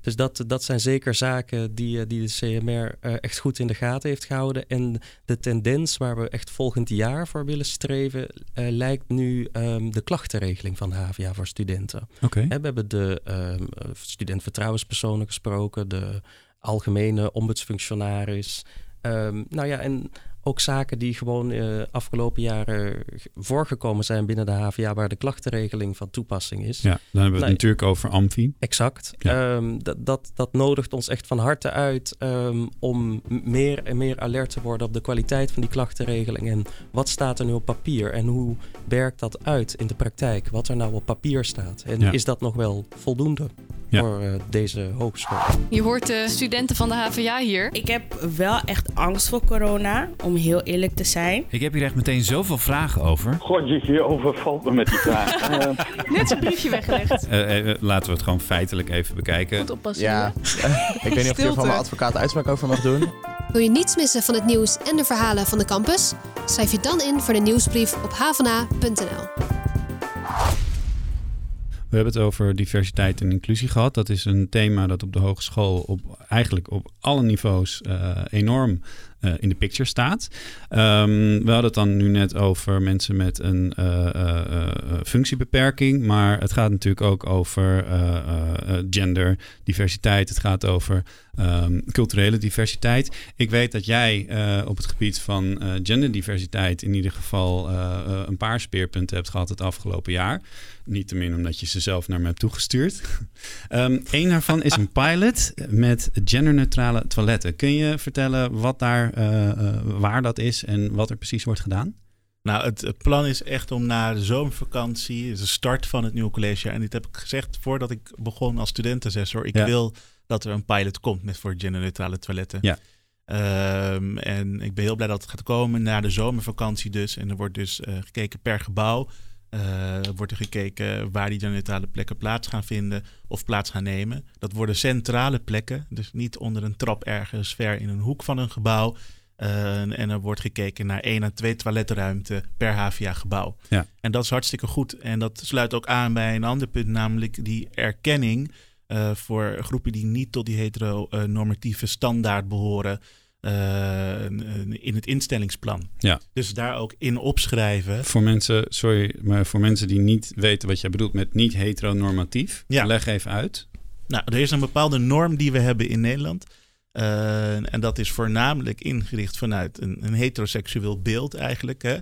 Dus dat, dat zijn zeker zaken die, eh, die de CMR eh, echt goed in de gaten heeft gehouden. En de tendens waar we echt volgend jaar voor willen streven, uh, lijkt nu um, de klachtenregeling van de HVA voor studenten. Okay. we hebben de um, studentvertrouwenspersonen gesproken, de algemene ombudsfunctionaris. Um, nou ja, en ook zaken die gewoon uh, afgelopen jaren voorgekomen zijn binnen de HVA, waar de klachtenregeling van toepassing is. Ja, dan hebben we het nou, natuurlijk over Amfi. Exact. Ja. Um, dat, dat, dat nodigt ons echt van harte uit um, om meer en meer alert te worden op de kwaliteit van die klachtenregeling. En wat staat er nu op papier en hoe werkt dat uit in de praktijk? Wat er nou op papier staat. En ja. is dat nog wel voldoende? ja. voor uh, deze hogeschool. Je hoort de studenten van de HVA hier. Ik heb wel echt angst voor corona, om heel eerlijk te zijn. Ik heb hier echt meteen zoveel vragen over. God, je overvalt me met die vragen. uh. Net zo'n briefje weggelegd. Uh, laten we het gewoon feitelijk even bekijken. Goed oppassen. Ja, ik weet niet of ik er van mijn advocaat uitspraak over mag doen. Wil je niets missen van het nieuws en de verhalen van de campus? Schrijf je dan in voor de nieuwsbrief op havena.nl. We hebben het over diversiteit en inclusie gehad. Dat is een thema dat op de hogeschool op, eigenlijk op alle niveaus uh, enorm uh, in de picture staat. Um, we hadden het dan nu net over mensen met een uh, functiebeperking, maar het gaat natuurlijk ook over gender, diversiteit. Het gaat over um, culturele diversiteit. Ik weet dat jij op het gebied van genderdiversiteit in ieder geval een paar speerpunten hebt gehad het afgelopen jaar. Niet te min omdat je ze zelf naar me hebt toegestuurd. um, Eén daarvan is een pilot met genderneutrale toiletten. Kun je vertellen wat daar, uh, uh, waar dat is en wat er precies wordt gedaan? Nou, het, het, plan is echt om na de zomervakantie, de start van het nieuwe college. En dit heb ik gezegd voordat ik begon als studentensessor. Ik ja. wil dat er een pilot komt met voor genderneutrale toiletten. Ja. Um, en ik ben heel blij dat het gaat komen na de zomervakantie dus. En er wordt dus uh, gekeken per gebouw. Uh, wordt er gekeken waar die neutrale plekken plaats gaan vinden of plaats gaan nemen. Dat worden centrale plekken, dus niet onder een trap ergens ver in een hoek van een gebouw. Uh, en er wordt gekeken naar één à twee toiletruimte per HVA-gebouw. Ja. En dat is hartstikke goed. En dat sluit ook aan bij een ander punt, namelijk die erkenning uh, voor groepen die niet tot die heteronormatieve standaard behoren. Uh, in het instellingsplan. Ja. Dus daar ook in opschrijven. Voor mensen, sorry, maar voor mensen die niet weten wat jij bedoelt met niet heteronormatief, ja. leg even uit. Nou, er is een bepaalde norm die we hebben in Nederland. Uh, en dat is voornamelijk ingericht vanuit een, een heteroseksueel beeld eigenlijk. Hè.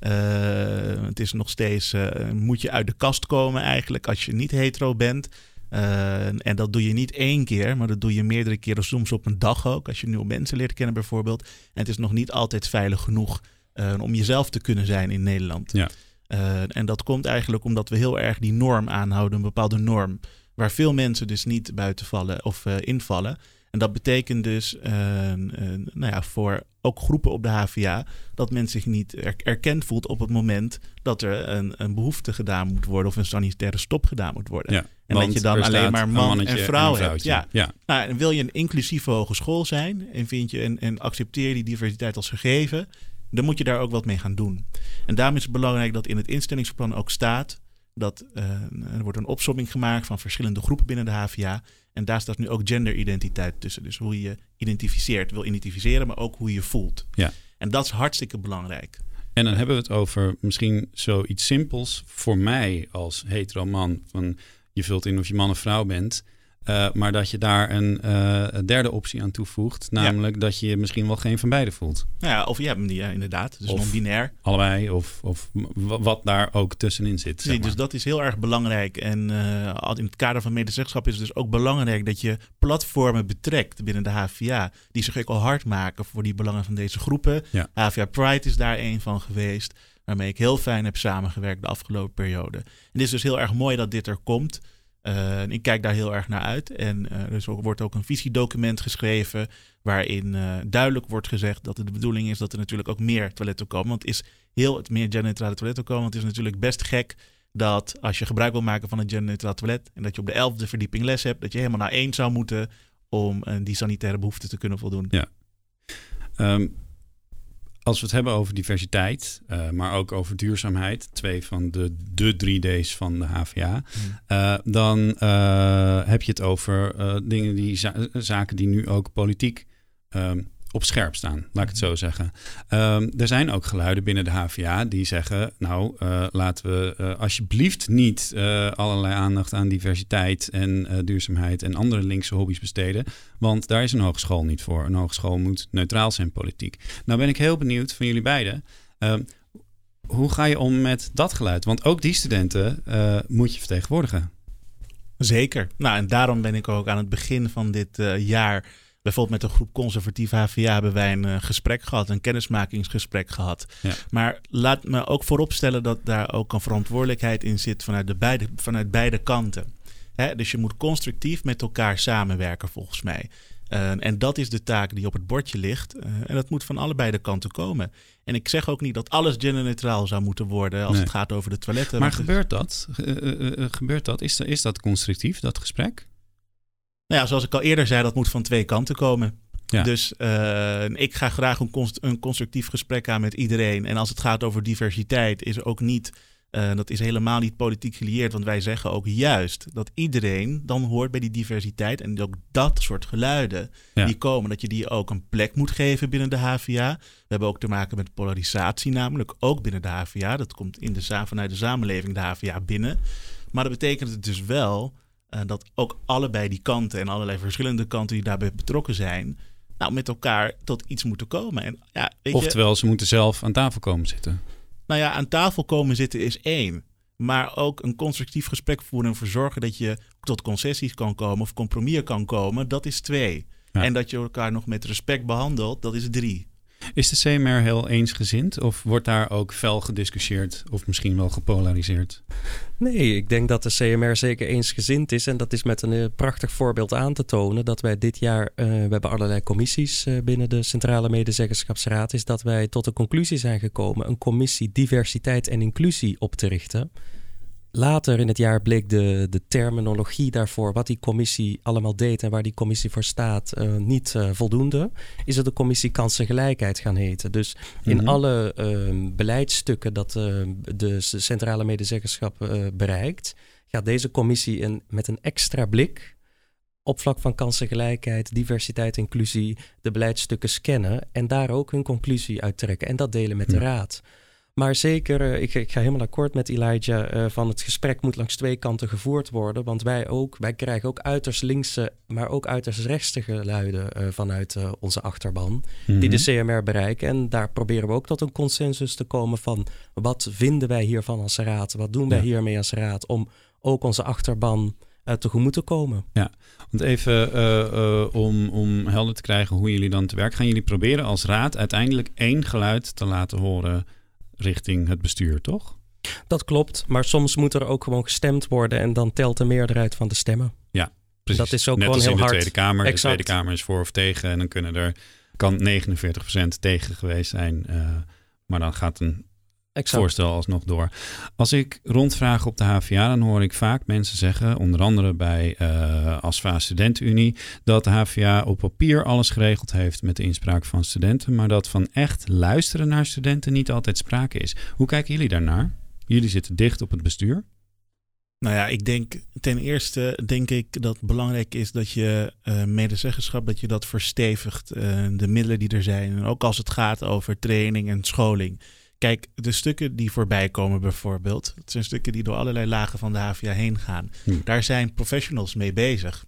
Uh, het is nog steeds, moet je uit de kast komen eigenlijk als je niet hetero bent. Uh, en dat doe je niet één keer, maar dat doe je meerdere keren, soms op een dag ook. Als je nieuwe mensen leert kennen bijvoorbeeld. En het is nog niet altijd veilig genoeg uh, om jezelf te kunnen zijn in Nederland. Ja. Uh, en dat komt eigenlijk omdat we heel erg die norm aanhouden, een bepaalde norm. Waar veel mensen dus niet buiten vallen of invallen. En dat betekent dus nou ja, voor ook groepen op de HVA dat men zich niet erkend voelt op het moment dat er een, een behoefte gedaan moet worden of een sanitaire stop gedaan moet worden. Ja, en dat je dan alleen maar man en vrouw en hebt. Ja. ja. Nou, en wil je een inclusieve hogeschool zijn en vind je en, en accepteer je die diversiteit als gegeven, dan moet je daar ook wat mee gaan doen. En daarom is het belangrijk dat in het instellingsplan ook staat dat uh, er wordt een opsomming gemaakt van verschillende groepen binnen de HVA. En daar staat nu ook genderidentiteit tussen. Dus hoe je je identificeert, wil identificeren, maar ook hoe je je voelt. Ja. En dat is hartstikke belangrijk. En dan hebben we het over misschien zoiets simpels voor mij als hetero man. Van je vult in of je man of vrouw bent. Uh, maar dat je daar een, uh, derde optie aan toevoegt. Namelijk dat je misschien wel geen van beide voelt. Ja, of ja, ja inderdaad. Dus non-binair. Allebei, of, of wat daar ook tussenin zit. Zeg maar. Dus dat is heel erg belangrijk. En uh, in het kader van medezeggenschap is het dus ook belangrijk dat je platformen betrekt binnen de HVA. Die zich ook al hard maken voor die belangen van deze groepen. Ja. HVA Pride is daar een van geweest. Waarmee ik heel fijn heb samengewerkt de afgelopen periode. En het is dus heel erg mooi dat dit er komt. Uh, ik kijk daar heel erg naar uit. En uh, er wordt ook een visiedocument geschreven. waarin uh, duidelijk wordt gezegd dat het de bedoeling is dat er natuurlijk ook meer toiletten komen. Want het is heel het meer genderneutrale toiletten komen. Want het is natuurlijk best gek dat als je gebruik wil maken van een genderneutraal toilet. en dat je op de elfde verdieping les hebt. dat je helemaal naar één zou moeten om die sanitaire behoeften te kunnen voldoen. Ja. Um, als we het hebben over diversiteit, uh, maar ook over duurzaamheid, twee van de, de drie D's van de HVA, uh, dan uh, heb je het over dingen die zaken die nu ook politiek um, op scherp staan, laat ik het zo zeggen. Um, er zijn ook geluiden binnen de HVA die zeggen: Nou, uh, laten we uh, alsjeblieft niet uh, allerlei aandacht aan diversiteit en duurzaamheid en andere linkse hobby's besteden. Want daar is een hogeschool niet voor. Een hogeschool moet neutraal zijn politiek. Nou ben ik heel benieuwd van jullie beiden. Ehm, hoe ga je om met dat geluid? Want ook die studenten moet je vertegenwoordigen. Zeker. Nou, en daarom ben ik ook aan het begin van dit jaar Bijvoorbeeld met een groep conservatief HVA hebben wij een uh, gesprek gehad, een kennismakingsgesprek gehad. Ja. Maar laat me ook vooropstellen dat daar ook een verantwoordelijkheid in zit vanuit, de beide, vanuit beide kanten. Hè? Dus je moet constructief met elkaar samenwerken, volgens mij. Uh, en dat is de taak die op het bordje ligt. Uh, en dat moet van allebei de kanten komen. En ik zeg ook niet dat alles genderneutraal zou moeten worden als Nee. het gaat over de toiletten. Maar gebeurt dat? Eh, eh, gebeurt dat? Is, is dat constructief, dat gesprek? Nou ja, zoals ik al eerder zei, dat moet van twee kanten komen. Ja. Dus eh, ik ga graag een, const- een constructief gesprek aan met iedereen. En als het gaat over diversiteit, is ook niet. eh, dat is helemaal niet politiek gelieerd, want wij zeggen ook juist dat iedereen dan hoort bij die diversiteit. En ook dat soort geluiden Ja. die komen, dat je die ook een plek moet geven binnen de HVA. We hebben ook te maken met polarisatie, namelijk ook binnen de HVA. Dat komt in de, vanuit de samenleving de HVA binnen. Maar dat betekent het dus wel eh, dat ook allebei die kanten en allerlei verschillende kanten die daarbij betrokken zijn, nou met elkaar tot iets moeten komen. En ja, weet je, Oftewel, ze moeten zelf aan tafel komen zitten. nou ja, aan tafel komen zitten is één. Maar ook een constructief gesprek voeren en ervoor zorgen dat je tot concessies kan komen of compromis kan komen, dat is twee. Ja. En dat je elkaar nog met respect behandelt, dat is drie. Is de CMR heel eensgezind of wordt daar ook fel gediscussieerd of misschien wel gepolariseerd? Nee, ik denk dat de CMR zeker eensgezind is. En dat is met een eh, prachtig voorbeeld aan te tonen. Dat wij dit jaar, eh, we hebben allerlei commissies eh, binnen de Centrale Medezeggenschapsraad. Is dat wij tot de conclusie zijn gekomen een commissie diversiteit en inclusie op te richten. Later in het jaar bleek de, de terminologie daarvoor, wat die commissie allemaal deed en waar die commissie voor staat, eh, niet eh, voldoende. Is het de commissie kansengelijkheid gaan heten. Dus in Mhm. alle eh, beleidsstukken dat eh, de centrale medezeggenschap bereikt, gaat deze commissie een, met een extra blik op vlak van kansengelijkheid, diversiteit, inclusie, de beleidsstukken scannen en daar ook hun conclusie uit trekken en dat delen met de raad. Maar zeker, eh, ik, ik ga helemaal akkoord met Elijah eh, van het gesprek moet langs twee kanten gevoerd worden. Want wij ook, wij krijgen ook uiterst linkse, maar ook uiterst rechtse geluiden eh, vanuit onze achterban die Mhm. de CMR bereiken. En daar proberen we ook tot een consensus te komen van wat vinden wij hiervan als raad? Wat doen wij Ja. hiermee als raad om ook onze achterban tegemoet te komen? Want even om, om helder te krijgen hoe jullie dan te werk gaan. Jullie proberen als raad uiteindelijk één geluid te laten horen richting het bestuur, toch? Dat klopt, maar soms moet er ook gewoon gestemd worden en dan telt de meerderheid van de stemmen. Precies. Dat is ook Net gewoon als heel in de hard. Tweede Kamer. Exact. De Tweede Kamer is voor of tegen. En dan kunnen er, kan 49% tegen geweest zijn. eh, maar dan gaat een Exact. voorstel alsnog door. Als ik rondvraag op de HVA, dan hoor ik vaak mensen zeggen, onder andere bij eh ASFA Studentenunie, dat de HVA op papier alles geregeld heeft met de inspraak van studenten, maar dat van echt luisteren naar studenten niet altijd sprake is. Hoe kijken jullie daarnaar? Jullie zitten dicht op het bestuur. Nou ja, ik denk ten eerste denk ik dat het belangrijk is dat je eh, medezeggenschap, dat je dat verstevigt. eh, de middelen die er zijn. En ook als het gaat over training en scholing. Kijk, de stukken die voorbij komen bijvoorbeeld. Het zijn stukken die door allerlei lagen van de HVA heen gaan. Hm. Daar zijn professionals mee bezig.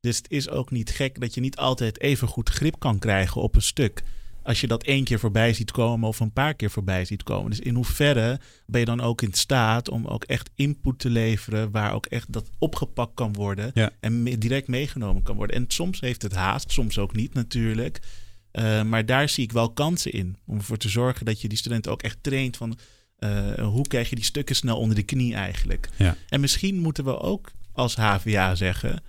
Dus het is ook niet gek dat je niet altijd even goed grip kan krijgen op een stuk. Als je dat één keer voorbij ziet komen of een paar keer voorbij ziet komen. Dus in hoeverre ben je dan ook in staat om ook echt input te leveren. Waar ook echt dat opgepakt kan worden. Ja. En direct meegenomen kan worden. En soms heeft het haast, soms ook niet natuurlijk. Eh, maar daar zie ik wel kansen in. Om ervoor te zorgen dat je die studenten ook echt traint van eh, hoe krijg je die stukken snel onder de knie eigenlijk. Ja. En misschien moeten we ook als HVA zeggen,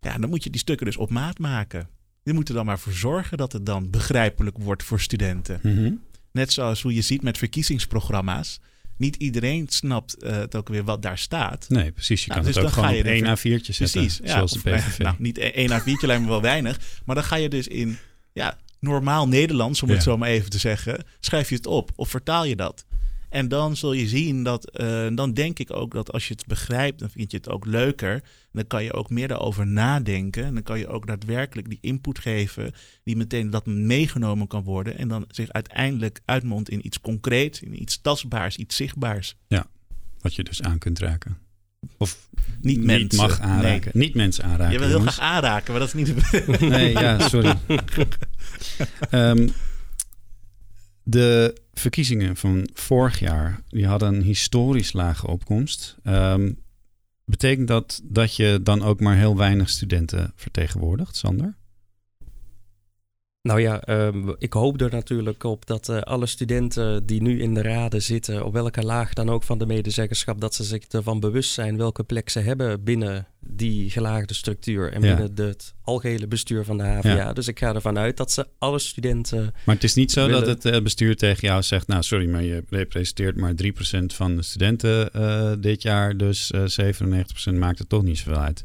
ja, dan moet je die stukken dus op maat maken. Je moet er dan maar voor zorgen dat het dan begrijpelijk wordt voor studenten. Mhm. Net zoals hoe je ziet met verkiezingsprogramma's. Niet iedereen snapt eh, het ook weer wat daar staat. Nee, precies. Je Nou, kan dus het ook gewoon één er- A4'tje zetten, Precies, ja, zoals de PVV. Nou, niet één A4'tje lijkt me wel weinig. Maar dan ga je dus in ja, normaal Nederlands, om Ja. het zo maar even te zeggen, schrijf je het op of vertaal je dat. En dan zul je zien dat, eh, dan denk ik ook dat als je het begrijpt, dan vind je het ook leuker. Dan kan je ook meer daarover nadenken. En dan kan je ook daadwerkelijk die input geven, die meteen dat meegenomen kan worden. En dan zich uiteindelijk uitmondt in iets concreets, in iets tastbaars, iets zichtbaars. Wat je dus aan kunt raken. Of Niet, niet mensen. mag aanraken. Niet mensen aanraken. Je wil heel jongens. graag aanraken, maar dat is niet de Nee, ja, sorry. Ehm, de verkiezingen van vorig jaar, die hadden een historisch lage opkomst. Ehm, betekent dat dat je dan ook maar heel weinig studenten vertegenwoordigt, Sander? Nou ja, ehm, ik hoop er natuurlijk op dat eh, alle studenten die nu in de raden zitten, op welke laag dan ook van de medezeggenschap, dat ze zich ervan bewust zijn welke plek ze hebben binnen die gelaagde structuur en Ja. binnen de- het algehele bestuur van de HVA. Ja. Dus ik ga ervan uit dat ze alle studenten. Maar het is niet zo dat het eh, bestuur tegen jou zegt... nou, sorry, maar je representeert maar 3% van de studenten eh, dit jaar... dus eh 97% maakt het toch niet zoveel uit.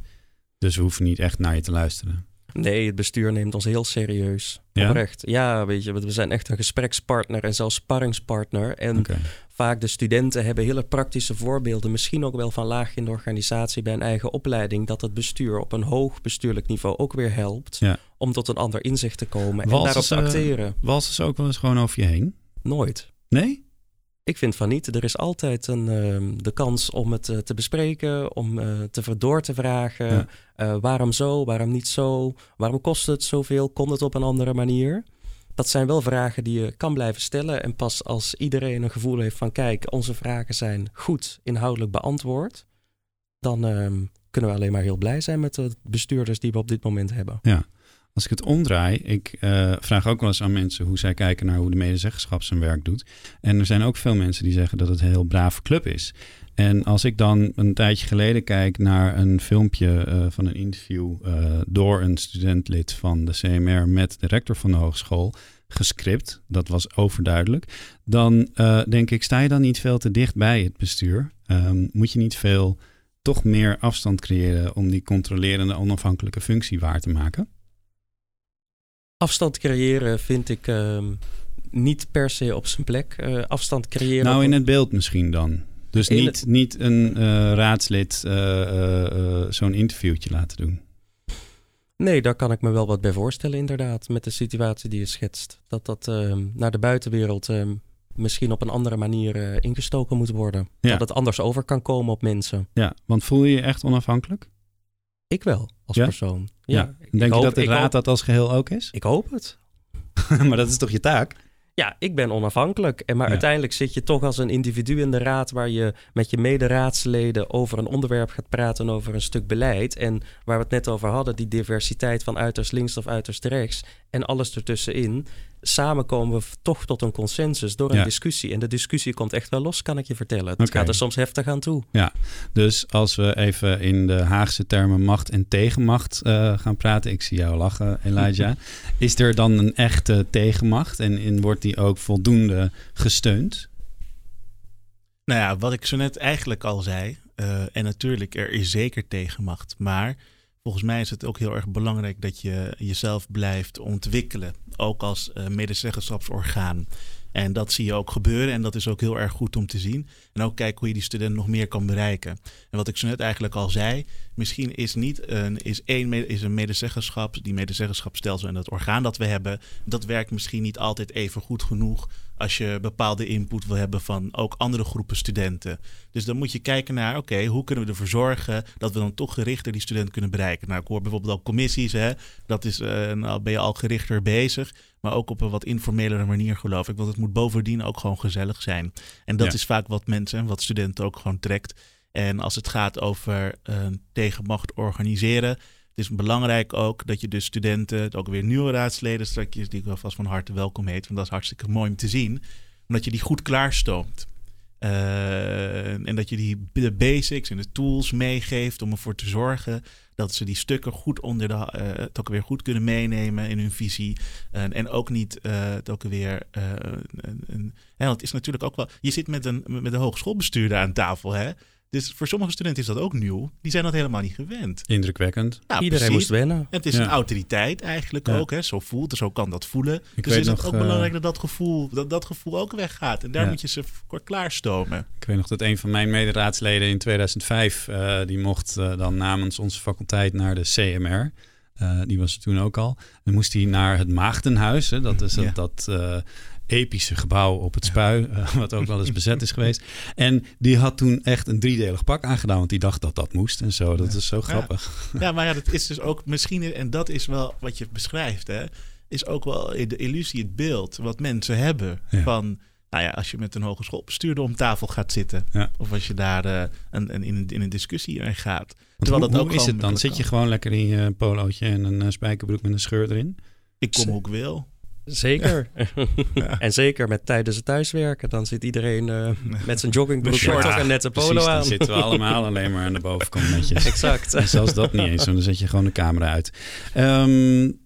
Dus we hoeven niet echt naar je te luisteren. Nee, het bestuur neemt ons heel serieus. Ja? Oprecht. Ja, weet je, we zijn echt een gesprekspartner en zelfs sparringspartner. En vaak de studenten hebben hele praktische voorbeelden, misschien ook wel van laag in de organisatie bij een eigen opleiding, dat het bestuur op een hoog bestuurlijk niveau ook weer helpt Ja. om tot een ander inzicht te komen en daarop te acteren. Walsen ze ook wel eens gewoon over je heen? Nooit. Nee? Ik vind van niet. Er is altijd een, ehm, de kans om het eh, te bespreken, om eh, te door te vragen. Ja. Eh, waarom zo, waarom niet zo? Waarom kost het zoveel? Kon het op een andere manier? Dat zijn wel vragen die je kan blijven stellen. En pas als iedereen een gevoel heeft van... kijk, onze vragen zijn goed inhoudelijk beantwoord... dan ehm, kunnen we alleen maar heel blij zijn met de bestuurders die we op dit moment hebben. Ja. Als ik het omdraai, ik eh, vraag ook wel eens aan mensen hoe zij kijken naar hoe de medezeggenschap zijn werk doet. En er zijn ook veel mensen die zeggen dat het een heel brave club is. En als ik dan een tijdje geleden kijk naar een filmpje eh, van een interview eh, door een studentlid van de CMR met de rector van de hogeschool, gescript, dat was overduidelijk, dan denk ik, sta je dan niet veel te dicht bij het bestuur? Ehm, moet je niet veel toch meer afstand creëren om die controlerende onafhankelijke functie waar te maken? Afstand creëren vind ik ehm, niet per se op zijn plek. Eh, afstand creëren... Nou, in het beeld misschien dan. Dus niet, niet een eh, raadslid eh, zo'n interviewtje laten doen. Nee, daar kan ik me wel wat bij voorstellen, inderdaad. Met de situatie die je schetst. Dat dat ehm, naar de buitenwereld ehm, misschien op een andere manier ingestoken moet worden. Ja. Dat het anders over kan komen op mensen. Ja, want voel je je echt onafhankelijk? Ik wel, als Ja? persoon. Ja. Denk je dat de raad hoop- dat als geheel ook is? Ik hoop het. maar dat is toch je taak? Ja, ik ben onafhankelijk. En maar Ja. uiteindelijk zit je toch als een individu in de raad waar je met je mederaadsleden over een onderwerp gaat praten over een stuk beleid. En waar we het net over hadden, die diversiteit van uiterst links of uiterst rechts en alles ertussenin. Samen komen we toch tot een consensus door een discussie. En de discussie komt echt wel los, kan ik je vertellen. Het gaat er soms heftig aan toe. Ja, dus als we even in de Haagse termen macht en tegenmacht uh, gaan praten. Ik zie jou lachen, Elijah. is er dan een echte tegenmacht en, en wordt die ook voldoende gesteund? Nou ja, wat ik zo net eigenlijk al zei. Uh, en natuurlijk, er is zeker tegenmacht. Maar volgens mij is het ook heel erg belangrijk dat je jezelf blijft ontwikkelen. Ook als uh, medezeggenschapsorgaan. En dat zie je ook gebeuren en dat is ook heel erg goed om te zien. En ook kijken hoe je die student nog meer kan bereiken. En wat ik zo net eigenlijk al zei, misschien is niet een, is één is een medezeggenschap, die medezeggenschapstelsel en dat orgaan dat we hebben, dat werkt misschien niet altijd even goed genoeg als je bepaalde input wil hebben van ook andere groepen studenten. Dus dan moet je kijken naar, oké, hoe kunnen we ervoor zorgen dat we dan toch gerichter die student kunnen bereiken? Nou, ik hoor bijvoorbeeld al commissies, hè, dat is, uh, nou ben je al gerichter bezig, maar ook op een wat informelere manier geloof ik. Want het moet bovendien ook gewoon gezellig zijn. En dat is vaak wat mensen en wat studenten ook gewoon trekt. En als het gaat over een tegenmacht organiseren, het is belangrijk ook dat je dus studenten, ook weer nieuwe raadsleden straks, die ik wel vast van harte welkom heet, want dat is hartstikke mooi om te zien, omdat je die goed klaarstoomt. Uh, en dat je die de basics en de tools meegeeft om ervoor te zorgen dat ze die stukken goed onder de, uh, het ook weer goed kunnen meenemen in hun visie. En ook niet uh, het ook weer. Een, een, want het is natuurlijk ook wel. Je zit met een, met een hogeschoolbestuurder aan tafel. Hè? Dus voor sommige studenten is dat ook nieuw. Die zijn dat helemaal niet gewend. Indrukwekkend. Nou, Iedereen moest wennen. het is een autoriteit eigenlijk ook. Hè? Zo voelt, zo kan dat voelen. Ik dus is het ook belangrijk dat dat gevoel, dat, dat gevoel ook weggaat. En daar moet je ze voor klaarstomen. Ik weet nog dat een van mijn mederaadsleden in 2005... Uh, die mocht uh, dan namens onze faculteit naar de CMR... Uh, die was er toen ook al. Dan moest hij naar het Maagdenhuis. Hè? Dat is ja. dat, epische gebouw op het Spui, uh, wat ook wel eens bezet is geweest. En die had toen echt een driedelig pak aangedaan, want die dacht dat dat moest en zo. Dat is zo grappig. Ja. ja, maar ja, dat is dus ook misschien, en dat is wel wat je beschrijft, hè, is ook wel de illusie, het beeld wat mensen hebben van nou ja, als je met een hogeschoolbestuurder om tafel gaat zitten. Of als je daar uh, een, een, in, een, in een discussie in gaat. Terwijl hoe, dat ook is het dan? Zit je gewoon lekker in je polootje en een uh, spijkerbroek met een scheur erin? Ik kom ook wel. Zeker. Ja. en zeker met tijdens het thuiswerken. Dan zit iedereen uh, met zijn joggingbroek short ja, en nette polo precies, aan. Dan zitten we allemaal alleen maar aan de bovenkant netjes. exact. En zelfs dat niet eens. Dan zet je gewoon de camera uit. Um,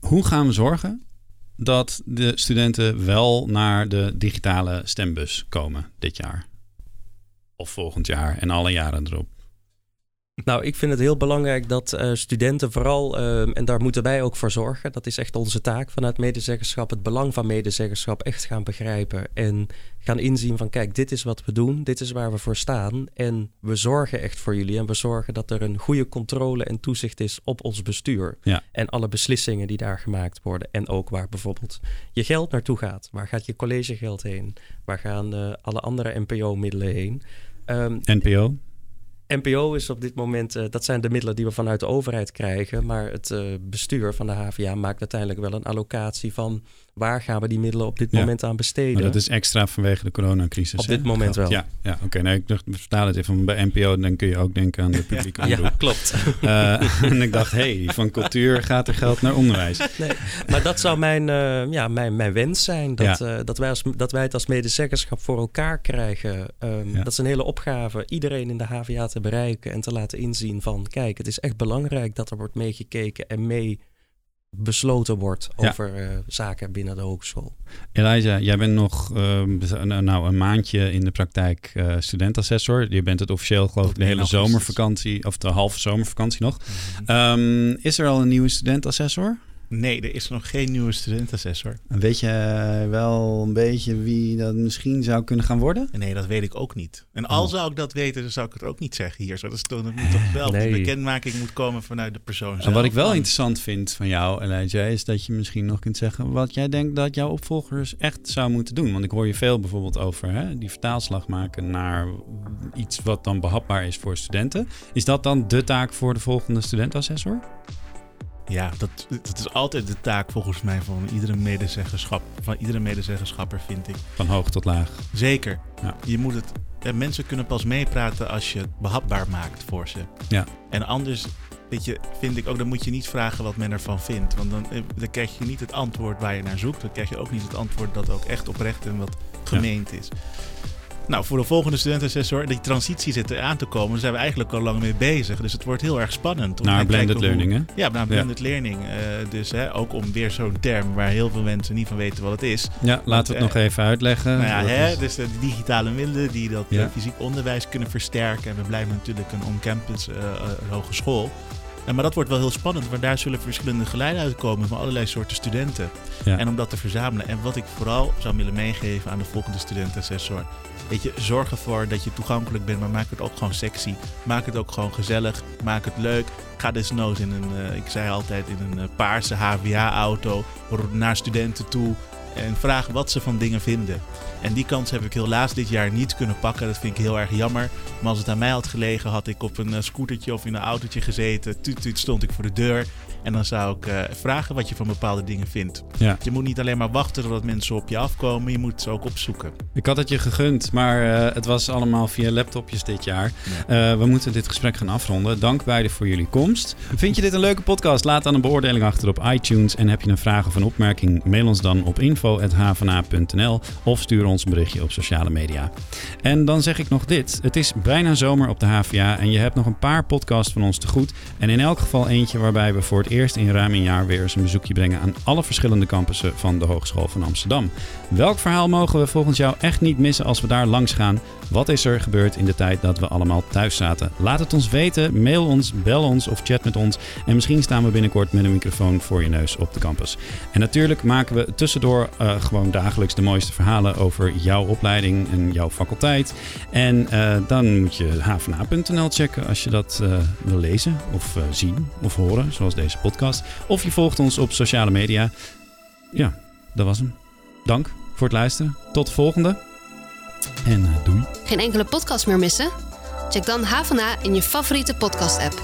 hoe gaan we zorgen dat de studenten wel naar de digitale stembus komen dit jaar? Of volgend jaar en alle jaren erop? Nou, ik vind het heel belangrijk dat uh, studenten vooral, uh, en daar moeten wij ook voor zorgen, dat is echt onze taak vanuit medezeggenschap, het belang van medezeggenschap echt gaan begrijpen en gaan inzien van kijk, dit is wat we doen, dit is waar we voor staan en we zorgen echt voor jullie en we zorgen dat er een goede controle en toezicht is op ons bestuur ja. en alle beslissingen die daar gemaakt worden en ook waar bijvoorbeeld je geld naartoe gaat, waar gaat je collegegeld heen, waar gaan uh, alle andere NPO-middelen heen. Um, NPO? NPO is op dit moment, uh, dat zijn de middelen die we vanuit de overheid krijgen. Maar het uh, bestuur van de HVA maakt uiteindelijk wel een allocatie van waar gaan we die middelen op dit moment aan besteden. Maar dat is extra vanwege de coronacrisis. Op dit moment wel. Ja, ja oké. Okay. Nee, ik dacht, vertaal het even bij NPO, dan kun je ook denken aan de publieke omroep. Ja, klopt. Uh, en ik dacht, hey, van cultuur gaat er geld naar onderwijs. Nee, maar dat zou mijn, uh, ja, mijn, mijn wens zijn. Dat, ja. uh, dat, wij als, dat wij het als medezeggenschap voor elkaar krijgen. Um, ja. Dat is een hele opgave. Iedereen in de HVA te bereiken en te laten inzien van... kijk, het is echt belangrijk dat er wordt meegekeken en mee besloten wordt over ja. uh, zaken binnen de hogeschool. Elijah, jij bent nog uh, nou, een maandje in de praktijk uh, studentassessor. Je bent het officieel geloof ik de hele zomervakantie, of de halve zomervakantie nog. Mm -hmm. um, is er al een nieuwe studentassessor? Nee, er is nog geen nieuwe studentassessor. Weet je wel een beetje wie dat misschien zou kunnen gaan worden? Nee, dat weet ik ook niet. En al oh. zou ik dat weten, dan zou ik het ook niet zeggen hier. Zo, dat is toch, dat moet toch wel nee. de bekendmaking moet komen vanuit de persoon zelf. En wat ik wel interessant vind van jou, Elijah, is dat je misschien nog kunt zeggen wat jij denkt dat jouw opvolgers echt zou moeten doen. Want ik hoor je veel bijvoorbeeld over hè, die vertaalslag maken naar iets wat dan behapbaar is voor studenten. Is dat dan de taak voor de volgende studentassessor? Ja, dat, dat is altijd de taak volgens mij van iedere medezeggenschap, van iedere medezeggenschapper, vind ik. Van hoog tot laag. Zeker. Ja. Je moet het, mensen kunnen pas meepraten als je het behapbaar maakt voor ze. Ja. En anders weet je, vind ik ook, dan moet je niet vragen wat men ervan vindt. Want dan, eh, dan krijg je niet het antwoord waar je naar zoekt. Dan krijg je ook niet het antwoord dat ook echt oprecht en wat gemeend is. Nou, voor de volgende studentassessor, die transitie zit er aan te komen. Daar zijn we eigenlijk al lang mee bezig. Dus het wordt heel erg spannend. Om naar blended learning, hè? Ja, naar blended learning. Uh, dus hè, ook om weer zo'n term waar heel veel mensen niet van weten wat het is. Ja, laten we het nog even uitleggen. Nou ja, hè, dus de digitale middelen die dat fysiek onderwijs kunnen versterken. En we blijven natuurlijk een on-campus uh, hogeschool. Maar dat wordt wel heel spannend, want daar zullen verschillende geleiden uitkomen van allerlei soorten studenten. Ja. En om dat te verzamelen. En wat ik vooral zou willen meegeven aan de volgende studentassessor. Weet je, zorg ervoor dat je toegankelijk bent, maar maak het ook gewoon sexy. Maak het ook gewoon gezellig. Maak het leuk. Ga desnoods in een, uh, ik zei altijd, in een uh, paarse HVA-auto naar studenten toe. En vraag wat ze van dingen vinden. En die kans heb ik helaas dit jaar niet kunnen pakken. Dat vind ik heel erg jammer. Maar als het aan mij had gelegen, had ik op een uh, scootertje of in een autootje gezeten. Tuut, tuut stond ik voor de deur. En dan zou ik uh, vragen wat je van bepaalde dingen vindt. Ja. Je moet niet alleen maar wachten totdat mensen op je afkomen. Je moet ze ook opzoeken. Ik had het je gegund, maar uh, het was allemaal via laptopjes dit jaar. Ja. Uh, we moeten dit gesprek gaan afronden. Dank beiden voor jullie komst. Vind je dit een leuke podcast? Laat dan een beoordeling achter op iTunes. En heb je een vraag of een opmerking? Mail ons dan op info.hvna.nl of stuur ons een berichtje op sociale media. En dan zeg ik nog dit. Het is bijna zomer op de HVA en je hebt nog een paar podcasts van ons te goed. En in elk geval eentje waarbij we voor het eerst in ruim een jaar weer eens een bezoekje brengen aan alle verschillende campussen van de Hogeschool van Amsterdam. Welk verhaal mogen we volgens jou echt niet missen als we daar langs gaan? Wat is er gebeurd in de tijd dat we allemaal thuis zaten? Laat het ons weten, mail ons, bel ons of chat met ons. En misschien staan we binnenkort met een microfoon voor je neus op de campus. En natuurlijk maken we tussendoor uh, gewoon dagelijks de mooiste verhalen over jouw opleiding en jouw faculteit. En uh, dan moet je hvna.nl checken als je dat uh, wil lezen of zien of horen, zoals deze podcast. Of je volgt ons op sociale media. Ja, dat was hem. Dank voor het luisteren. Tot de volgende. En uh. Geen enkele podcast meer missen? Check dan HVNA in je favoriete podcast-app.